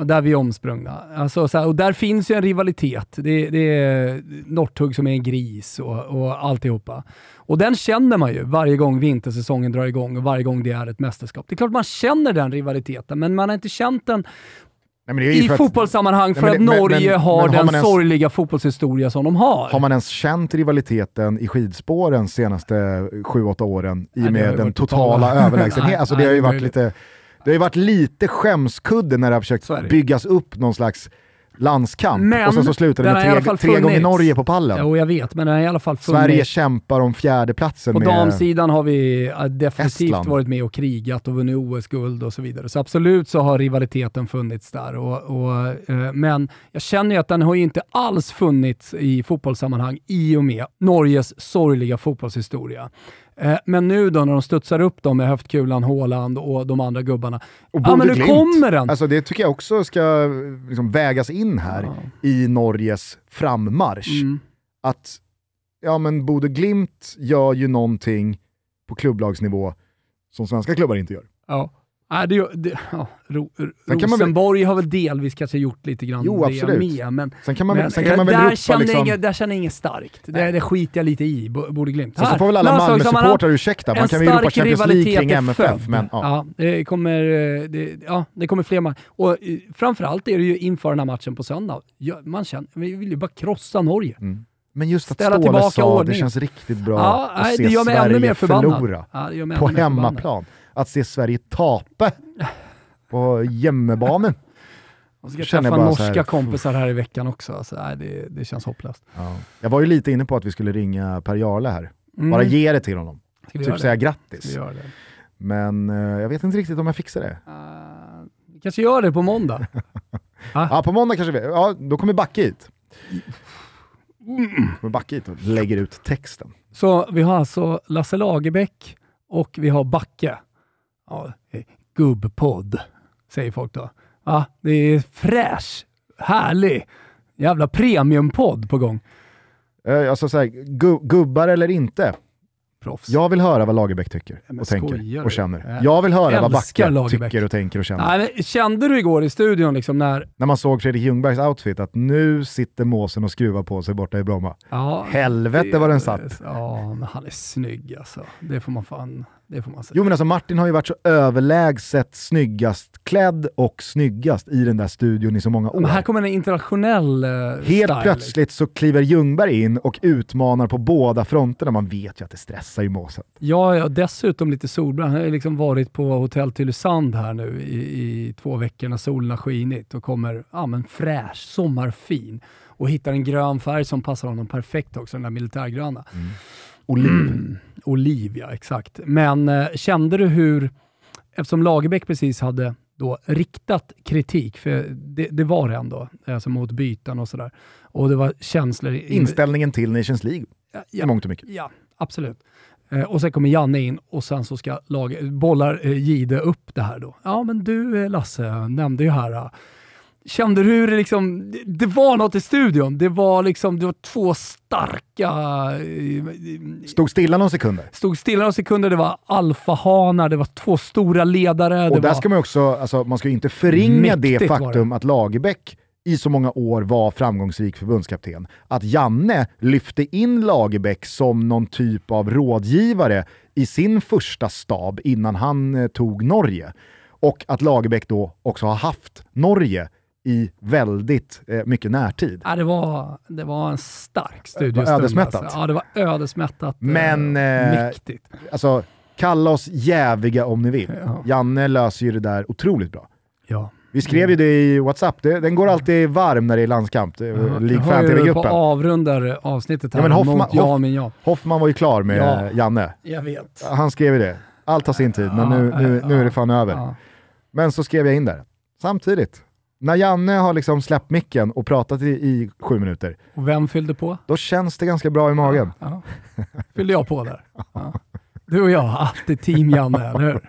där vi är omsprungna. Alltså, så här, och där finns ju en rivalitet. Det, det är Northug som är en gris och, och alltihopa. Och den känner man ju varje gång vintersäsongen drar igång och varje gång det är ett mästerskap. Det är klart man känner den rivaliteten, men man har inte känt den Nej, i fotbollssammanhang för, att, Norge men, har men, den har ens, sorgliga fotbollshistoria som de har. Har man ens känt rivaliteten i skidspåren senaste 7-8 åren i och med den totala, totala överlägsenheten? Alltså, det har ju varit lite det har ju varit lite skämskudde när det har försökt byggas upp någon slags landskamp men, och sen så slutar det med tre, tre gånger Norge på pallen. Jo, jag vet, men den har i alla fall funnits. Sverige kämpar om fjärdeplatsen På med damsidan har vi definitivt Estland. varit med och krigat och vunnit OS-guld och så vidare. Så absolut så har rivaliteten funnits där. Och, och eh, men jag känner ju att den har ju inte alls funnits i fotbollssammanhang i och med Norges sorgliga fotbollshistoria. Eh, men nu då när de studsar upp dem med höftkulan, Håland och de andra gubbarna. Och ja, men nu kommer den! Alltså det tycker jag också ska liksom vägas in här ja. i Norges frammarsch. Mm. Att ja, men Bode Glimt gör ju någonting på klubblagsnivå som svenska klubbar inte gör. Ja. Nej, det, det, ja, Ro, Rosenborg väl... har väl delvis kanske gjort lite grann jo, det med. Men, sen kan man, men, sen kan man väl där, känner liksom... inget, där känner jag inget starkt. Det, det skiter jag lite i, borde Glimt. Så, så får väl alla Malmö-supportrar ursäkta, man kan väl ropa Champions League kring MFF. Men, ja. ja. det, kommer, det, ja, det kommer fler matcher. Och eh, framförallt är det ju inför den här matchen på söndag. Man känner, vi vill ju bara krossa Norge. Mm. Men just att Ståle sa ordningen. det känns riktigt bra ja, att nej, se Sverige förlora ja, på hemmaplan. Att se Sverige tapa på hjemmebanen. Och ska träffa norska här, kompisar här i veckan också. Alltså, nej, det, det känns hopplöst. Ja. Jag var ju lite inne på att vi skulle ringa Per Jarle här. Mm. Bara ge det till honom. Typ säga grattis. Men eh, jag vet inte riktigt om jag fixar det. Uh, kanske gör det på måndag. Ja, på måndag kanske vi... Ja, då kommer Backe hit. Kommer Backe hit och lägger ut texten. Så vi har alltså Lasse Lagerbäck och vi har Backe. Ja, eh, gubbpodd, säger folk då. Ja, det är fräsch, härlig, jävla premiumpodd på gång. Eh, Alltså såhär, gu gubbar eller inte. Proffs. Jag vill höra vad Lagerbäck tycker och skojar tänker och känner. Jag vill höra vad Backe Lagerbäck. tycker och tänker och känner. Nej, men kände du igår i studion liksom när... När man såg Fredrik Ljungbergs outfit att nu sitter måsen och skruvar på sig borta i Bromma. Ja, Helvete det- vad den satt. Ja, men han är snygg alltså. Det får man fan... Det får man säga. Jo men alltså Martin har ju varit så överlägset snyggast klädd och snyggast i den där studion i så många år. men här kommer en internationell uh, Helt plötsligt så kliver Ljungberg in och utmanar på båda fronterna. Man vet ju att det stressar ju måsen. Ja, ja, dessutom lite solbrand. Han har liksom varit på hotell Tylösand här nu i, i två veckor när solen har skinit och kommer ja, men fräsch, sommarfin och hittar en grön färg som passar honom perfekt också, den där militärgröna. Oliv. Mm. Oliv, ja exakt. Men eh, kände du hur, eftersom Lagerbäck precis hade då riktat kritik, för det, det var det ändå, alltså mot byten och sådär. Och det var känslor... i- Inställningen till Nations League Ja, i ja, mångt och mycket. Ja, absolut. Eh, och sen kommer Janne in och sen så ska lag, bollar eh, Gide upp det här då. Ja, men du eh, Lasse nämnde ju här. Kände du hur det liksom, det, det var något i studion. Det var liksom, det var två starka, eh, Stod stilla någon sekunder. stod stilla några sekunder, det var alfahanar, det var två stora ledare. Och det där var, ska man också, alltså, man ska ju inte förringa det Mäktigt faktum att Lagerbäck i så många år var framgångsrik förbundskapten. Att Janne lyfte in Lagerbäck som någon typ av rådgivare i sin första stab innan han eh, tog Norge. Och att Lagerbäck då också har haft Norge i väldigt eh, mycket närtid. ja, det, var, det var en stark Det studiostund. var ödesmättat. Alltså. Ja, det var ödesmättat. eh, Men, eh, mäktigt. Alltså, kalla oss jäviga om ni vill. Ja. Janne löser ju det där otroligt bra. Ja. Vi skrev ju det i WhatsApp, den går alltid varm när det är landskamp, Ja, League jag har ju på avrundar avsnittet här Ja, men Hoffman- mot ja men ja. Hoffman var ju klar med Ja. Janne. Jag vet. Han skrev ju det. Allt tar sin tid, men nu, nu, nu är det fan över. Men så skrev jag in där. Samtidigt, när Janne har liksom släppt micken och pratat i, i sju minuter, Och vem fyllde på? då känns det ganska bra i magen. Ja. Fyllde jag på där. Ja. Du och jag, alltid team Janne, eller hur?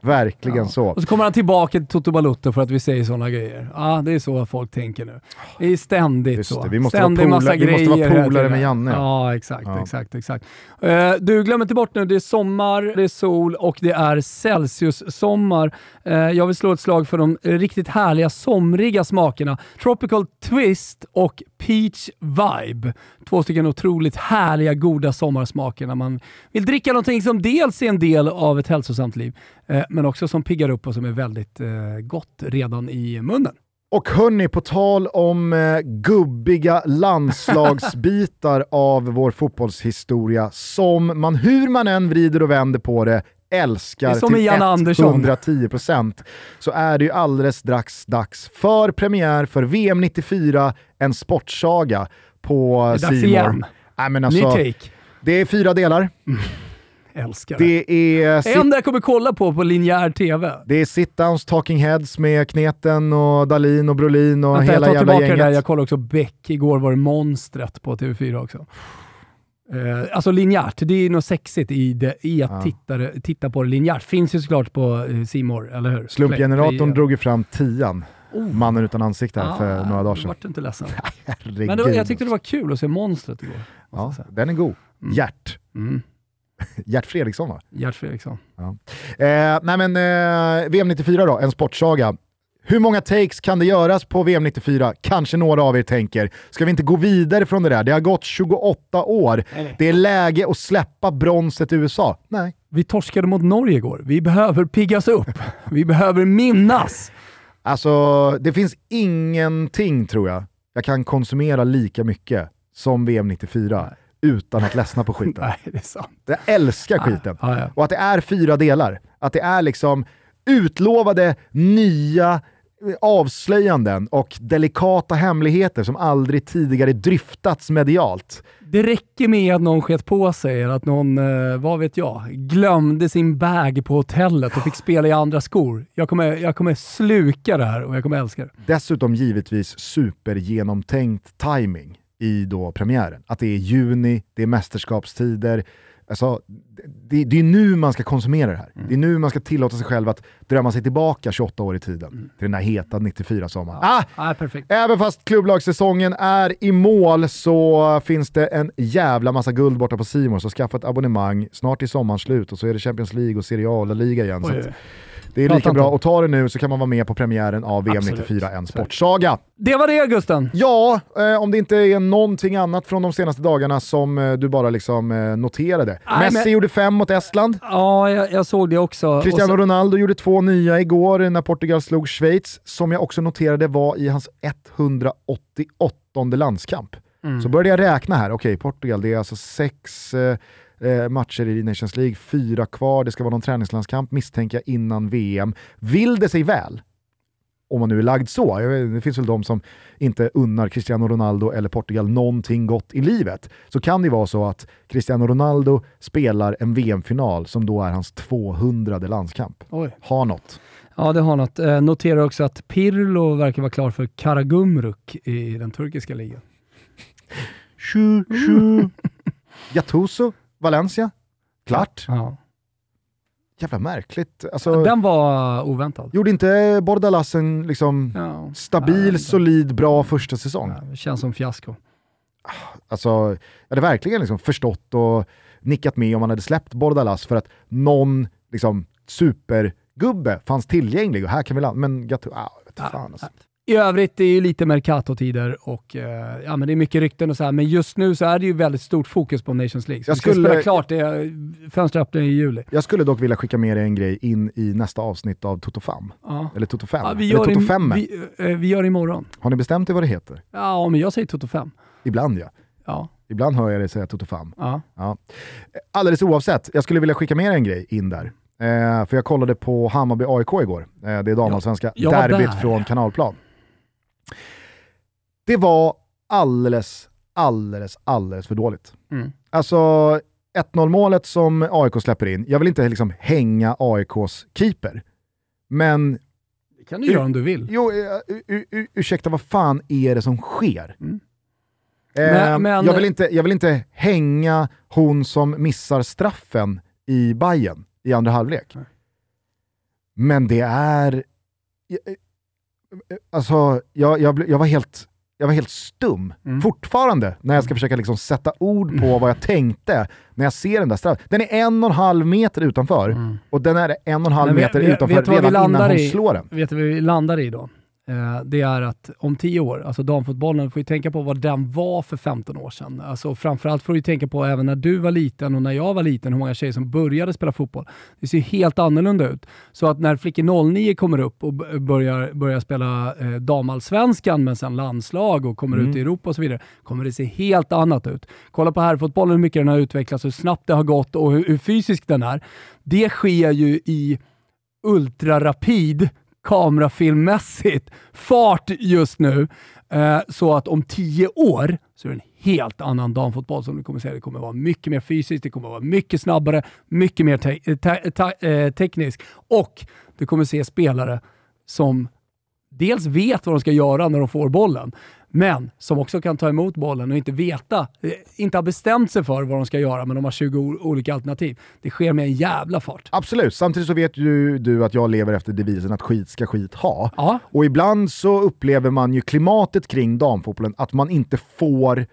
Verkligen Ja. så. Och så kommer han tillbaka till Toto Balutto för att vi säger sådana grejer. Ja, det är så folk tänker nu. Det är ständigt Just så. det, vi måste vara Ständig pola- massa vi måste vara grejer polare med Janne. Ja, exakt, Ja. exakt, exakt. Eh, du, glöm inte bort nu, det är sommar, det är sol och det är Celsius-sommar. Eh, jag vill slå ett slag för de riktigt härliga somriga smakerna. Tropical Twist och Peach Vibe. Två stycken otroligt härliga, goda sommarsmaker när man vill dricka någonting som dels är en del av ett hälsosamt liv, eh, men också som piggar upp och som är väldigt eh, gott redan i munnen. Och hörni, på tal om eh, gubbiga landslagsbitar av vår fotbollshistoria som man, hur man än vrider och vänder på det, älskar som med till Jan Andersson. 110% så är det ju alldeles strax dags för premiär för VM 94, en sportsaga på igen. Nej, men Ny alltså, take. det är fyra delar. Älskar det. Det är, enda jag kommer kolla på på linjär TV. det är sit-downs, talking heads med Kneten och Dalin och Brolin och Vänta, jag hela tar jävla tillbaka det där. gänget. Jag kollade också Beck. Igår var det Monstret på TV4 också. Eh, alltså linjärt, det är något sexigt i, det, i att Ja. titta, titta på det linjärt. Finns ju såklart på eh, C More, eller hur? Slumpgeneratorn Play- drog ju fram tian, Oh. mannen utan ansikte här för Ah, några dagar sedan. Vart inte ledsen? Men var, jag tyckte det var kul att se Monstret igår. Ja, den är god. Mm. Mm. Gert Fredriksson va? Gert Fredriksson. Eh, nej men eh, VM 94 då, en sportsaga. Hur många takes kan det göras på VM 94? Kanske några av er tänker, ska vi inte gå vidare från det där? Det har gått 28 år. Det är läge att släppa bronset i USA. Nej. Vi torskade mot Norge igår. Vi behöver piggas upp. Vi behöver minnas. Alltså, det finns ingenting tror jag jag kan konsumera lika mycket som VM 94 Nej. utan att ledsna på skiten. Nej, det är sant. Jag älskar skiten. Ja, ja. Och att det är fyra delar. Att det är liksom utlovade nya avslöjanden och delikata hemligheter som aldrig tidigare dryftats medialt. Det räcker med att någon sket på sig, eller att någon, eh, vad vet jag, glömde sin bag på hotellet och fick spela i andra skor. Jag kommer, jag kommer sluka det här och jag kommer älska det. Dessutom givetvis supergenomtänkt timing i då premiären. Att det är juni, det är mästerskapstider, Alltså, det, det är nu man ska konsumera det här. Mm. Det är nu man ska tillåta sig själv att drömma sig tillbaka 28 år i tiden. Mm. Till den här heta 94-sommaren. Ja. Ah, ah, perfekt. Även fast klubblagssäsongen är i mål så finns det en jävla massa guld borta på Simon så skaffa ett abonnemang. Snart är sommaren slut och så är det Champions League och Serie A och Liga igen. Oj, det är lika bra att ta det nu så kan man vara med på premiären av VM Absolut. 94, en sportsaga. Det var det Gusten! Ja, eh, om det inte är någonting annat från de senaste dagarna som eh, du bara liksom eh, noterade. Nej, Messi men... gjorde fem mot Estland. Ja, jag, jag såg det också. Cristiano så... Ronaldo gjorde två nya igår när Portugal slog Schweiz, som jag också noterade var i hans 188 landskamp. Mm. Så började jag räkna här, okej Portugal det är alltså sex eh, eh, matcher i Nations League, fyra kvar, det ska vara någon träningslandskamp misstänker jag innan VM. Vill det sig väl, om man nu är lagd så, vet, det finns väl de som inte unnar Cristiano Ronaldo eller Portugal någonting gott i livet, så kan det vara så att Cristiano Ronaldo spelar en VM-final som då är hans 200 landskamp. Oj. Har något. Ja, det har något. Eh, noterar också att Pirlo verkar vara klar för Karagumruk i den turkiska ligan. Gattuso Valencia, klart. Ja. Jävla märkligt. Alltså, Den var oväntad. Gjorde inte Bordalas en liksom ja. stabil, solid, bra första säsong? Ja, det känns som fiasko. Alltså, jag hade verkligen liksom förstått och nickat med om man hade släppt Bordalas för att någon liksom, supergubbe fanns tillgänglig och här kan vi landa. Men Gattuso, ah, vet fan alltså. I övrigt det är ju lite Mercato-tider och eh, ja, men det är mycket rykten och så här, men just nu så är det ju väldigt stort fokus på Nations League. Så jag skulle, spela klart det, fönstret öppnar i juli. Jag skulle dock vilja skicka med dig en grej in i nästa avsnitt av Toto 5. Ja. Eller Toto 5. Ja, vi, Eller Toto 5. Vi, eh, vi gör imorgon. Har ni bestämt er vad det heter? Ja, men jag säger Toto 5. Ibland ja. Ja. Ibland hör jag dig säga Toto 5. Ja. Ja. Alldeles oavsett, jag skulle vilja skicka med dig en grej in där. Eh, för jag kollade på Hammarby-AIK igår. Eh, det är damallsvenska derbyt från Kanalplan. Det var alldeles, alldeles, alldeles för dåligt. Mm. Alltså 1-0 målet som AIK släpper in, jag vill inte liksom hänga AIKs keeper, men... Det kan du göra om du vill. Jo, uh, ursäkta, vad fan är det som sker? Mm. Eh, men, men, jag, vill inte, jag vill inte hänga hon som missar straffen i Bayern i andra halvlek. Nej. Men det är... Alltså, jag, jag, jag var helt jag var helt stum, mm. fortfarande, när jag ska försöka liksom sätta ord på mm. vad jag tänkte när jag ser den där straffen. Den är en och en halv meter utanför, mm. och den är en och en halv meter vet, utanför vet redan innan hon slår den. Vet du vad vi landar i då? Eh, det är att om tio år, alltså damfotbollen, får ju tänka på vad den var för 15 år sedan. Alltså framförallt får du tänka på även när du var liten och när jag var liten, hur många tjejer som började spela fotboll. Det ser helt annorlunda ut. Så att när flickor 09 kommer upp och börjar, börjar spela eh, damallsvenskan, men sen landslag och kommer mm. ut i Europa och så vidare, kommer det se helt annat ut. Kolla på herrfotbollen, hur mycket den har utvecklats, hur snabbt det har gått och hur, hur fysisk den är. Det sker ju i ultrarapid kamerafilmmässigt fart just nu. Eh, så att om tio år så är det en helt annan damfotboll som du kommer se. Det kommer vara mycket mer fysiskt, det kommer vara mycket snabbare, mycket mer te te te eh, tekniskt och du kommer se spelare som dels vet vad de ska göra när de får bollen, men som också kan ta emot bollen och inte veta, eh, inte har bestämt sig för vad de ska göra, men de har 20 olika alternativ. Det sker med en jävla fart. Absolut, samtidigt så vet ju du att jag lever efter devisen att skit ska skit ha. Ja. Och ibland så upplever man ju klimatet kring damfotbollen att man inte får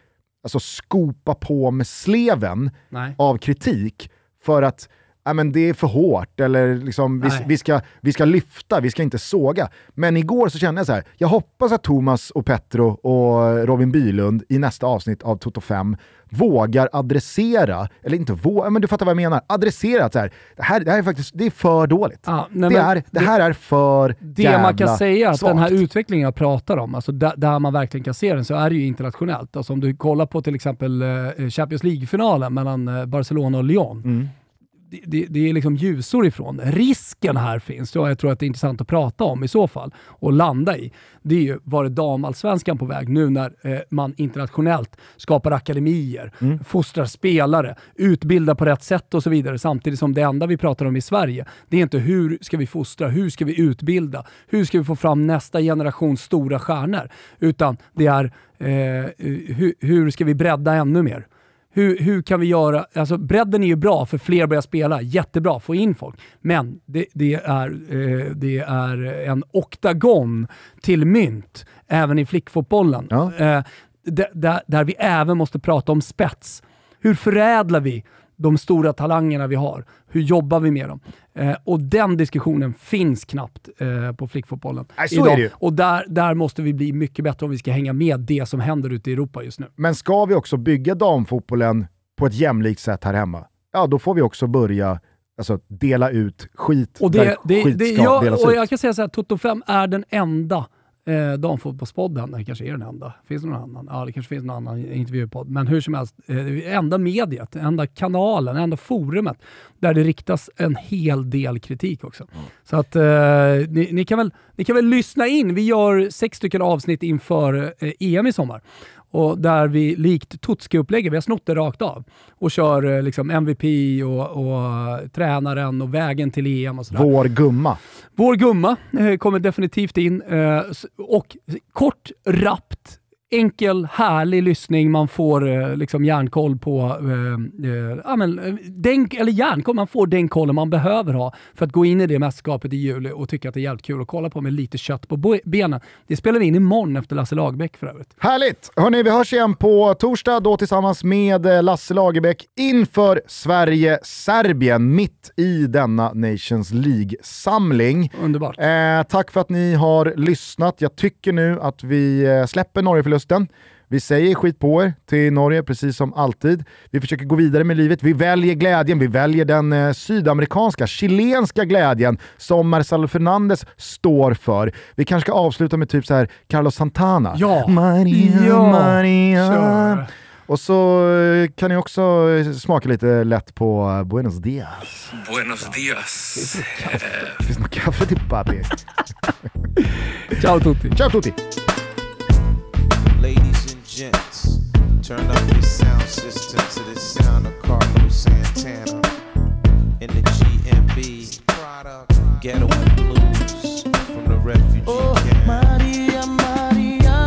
alltså, skopa på med sleven Nej. av kritik för att ja, men det är för hårt, eller liksom, vi, vi, ska, vi ska lyfta, vi ska inte såga. Men igår så kände jag så här, jag hoppas att Thomas och Petro och Robin Bylund i nästa avsnitt av Toto 5 vågar adressera, eller inte vågar, men du fattar vad jag menar, adressera att så här, det, här, det här är faktiskt det är för dåligt. Ja, nej, det, är, det, här är för Det man kan säga, att svagt. den här utvecklingen jag pratar om, alltså där, där, man verkligen kan se den, så är det ju internationellt. Alltså om du kollar på till exempel eh, Champions League-finalen mellan eh, Barcelona och Lyon, mm det, det, är liksom ljusår ifrån. Risken här finns, och jag tror att det är intressant att prata om i så fall, och landa i, det är ju, var är damallsvenskan på väg nu när eh, man internationellt skapar akademier, mm. fostrar spelare, utbildar på rätt sätt och så vidare, samtidigt som det enda vi pratar om i Sverige, det är inte hur ska vi fostra, hur ska vi utbilda, hur ska vi få fram nästa generations stora stjärnor, utan det är eh, hur, hur ska vi bredda ännu mer? Hur, hur kan vi göra, alltså bredden är ju bra för fler börjar spela, jättebra, få in folk. Men det, det är, eh, det är en oktagon till mynt även i flickfotbollen. Ja. Eh, där, där vi även måste prata om spets. Hur förädlar vi de stora talangerna vi har? Hur jobbar vi med dem? Eh, och den diskussionen finns knappt eh, på flickfotbollen Nej, så idag. Är det Och där, där måste vi bli mycket bättre om vi ska hänga med det som händer ute i Europa just nu. Men ska vi också bygga damfotbollen på ett jämlikt sätt här hemma, ja då får vi också börja alltså, dela ut skit och det, där det, skit det, ska jag, delas och ut. Jag kan säga så här, Toto 5 är den enda eh, Damfotbollspodden, det kanske är den enda. Finns det någon annan? Ja, det kanske finns någon annan intervjupodd. Men hur som helst, eh, enda mediet, enda kanalen, enda forumet där det riktas en hel del kritik också. Mm. Så att eh, ni, ni, kan väl, ni kan väl lyssna in. Vi gör sex stycken avsnitt inför eh, EM i sommar och där vi likt Tutski-upplägget, vi har snott det rakt av och kör eh, liksom MVP och, och tränaren och vägen till EM och sådär. Vår gumma. Vår gumma eh, kommer definitivt in eh, och kort, rappt enkel, härlig lyssning. Man får eh, liksom järnkoll på, eh, eh, ja, men, eh, den, eller järnkoll, man får den kollen man behöver ha för att gå in i det mästerskapet i juli och tycka att det är jävligt kul att kolla på med lite kött på benen. Det spelar vi in imorgon efter Lasse Lagerbäck för övrigt. Härligt! Hörni, vi hörs igen på torsdag då tillsammans med eh, Lasse Lagerbäck inför Sverige-Serbien mitt i denna Nations League-samling. Underbart. Eh, tack för att ni har lyssnat. Jag tycker nu att vi släpper Norge förlusten. Vi säger skit på er till Norge, precis som alltid. Vi försöker gå vidare med livet. Vi väljer glädjen. Vi väljer den eh, sydamerikanska, chilenska glädjen som Marcelo Fernandes står för. Vi kanske ska avsluta med typ så här Carlos Santana. Ja! Maria, ja. Maria. Kör. Och så eh, kan ni också eh, smaka lite lätt på eh, Buenos Dias. Buenos Dias. Finns det något kaffe till papi? Ciao tutti. Ciao tutti. Gents. Turn up your sound system to the sound of Carlos Santana. In the GMB, Ghetto and Blues from the refugee oh, camp. Maria, Maria.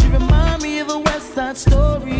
She remind me of a West Side story.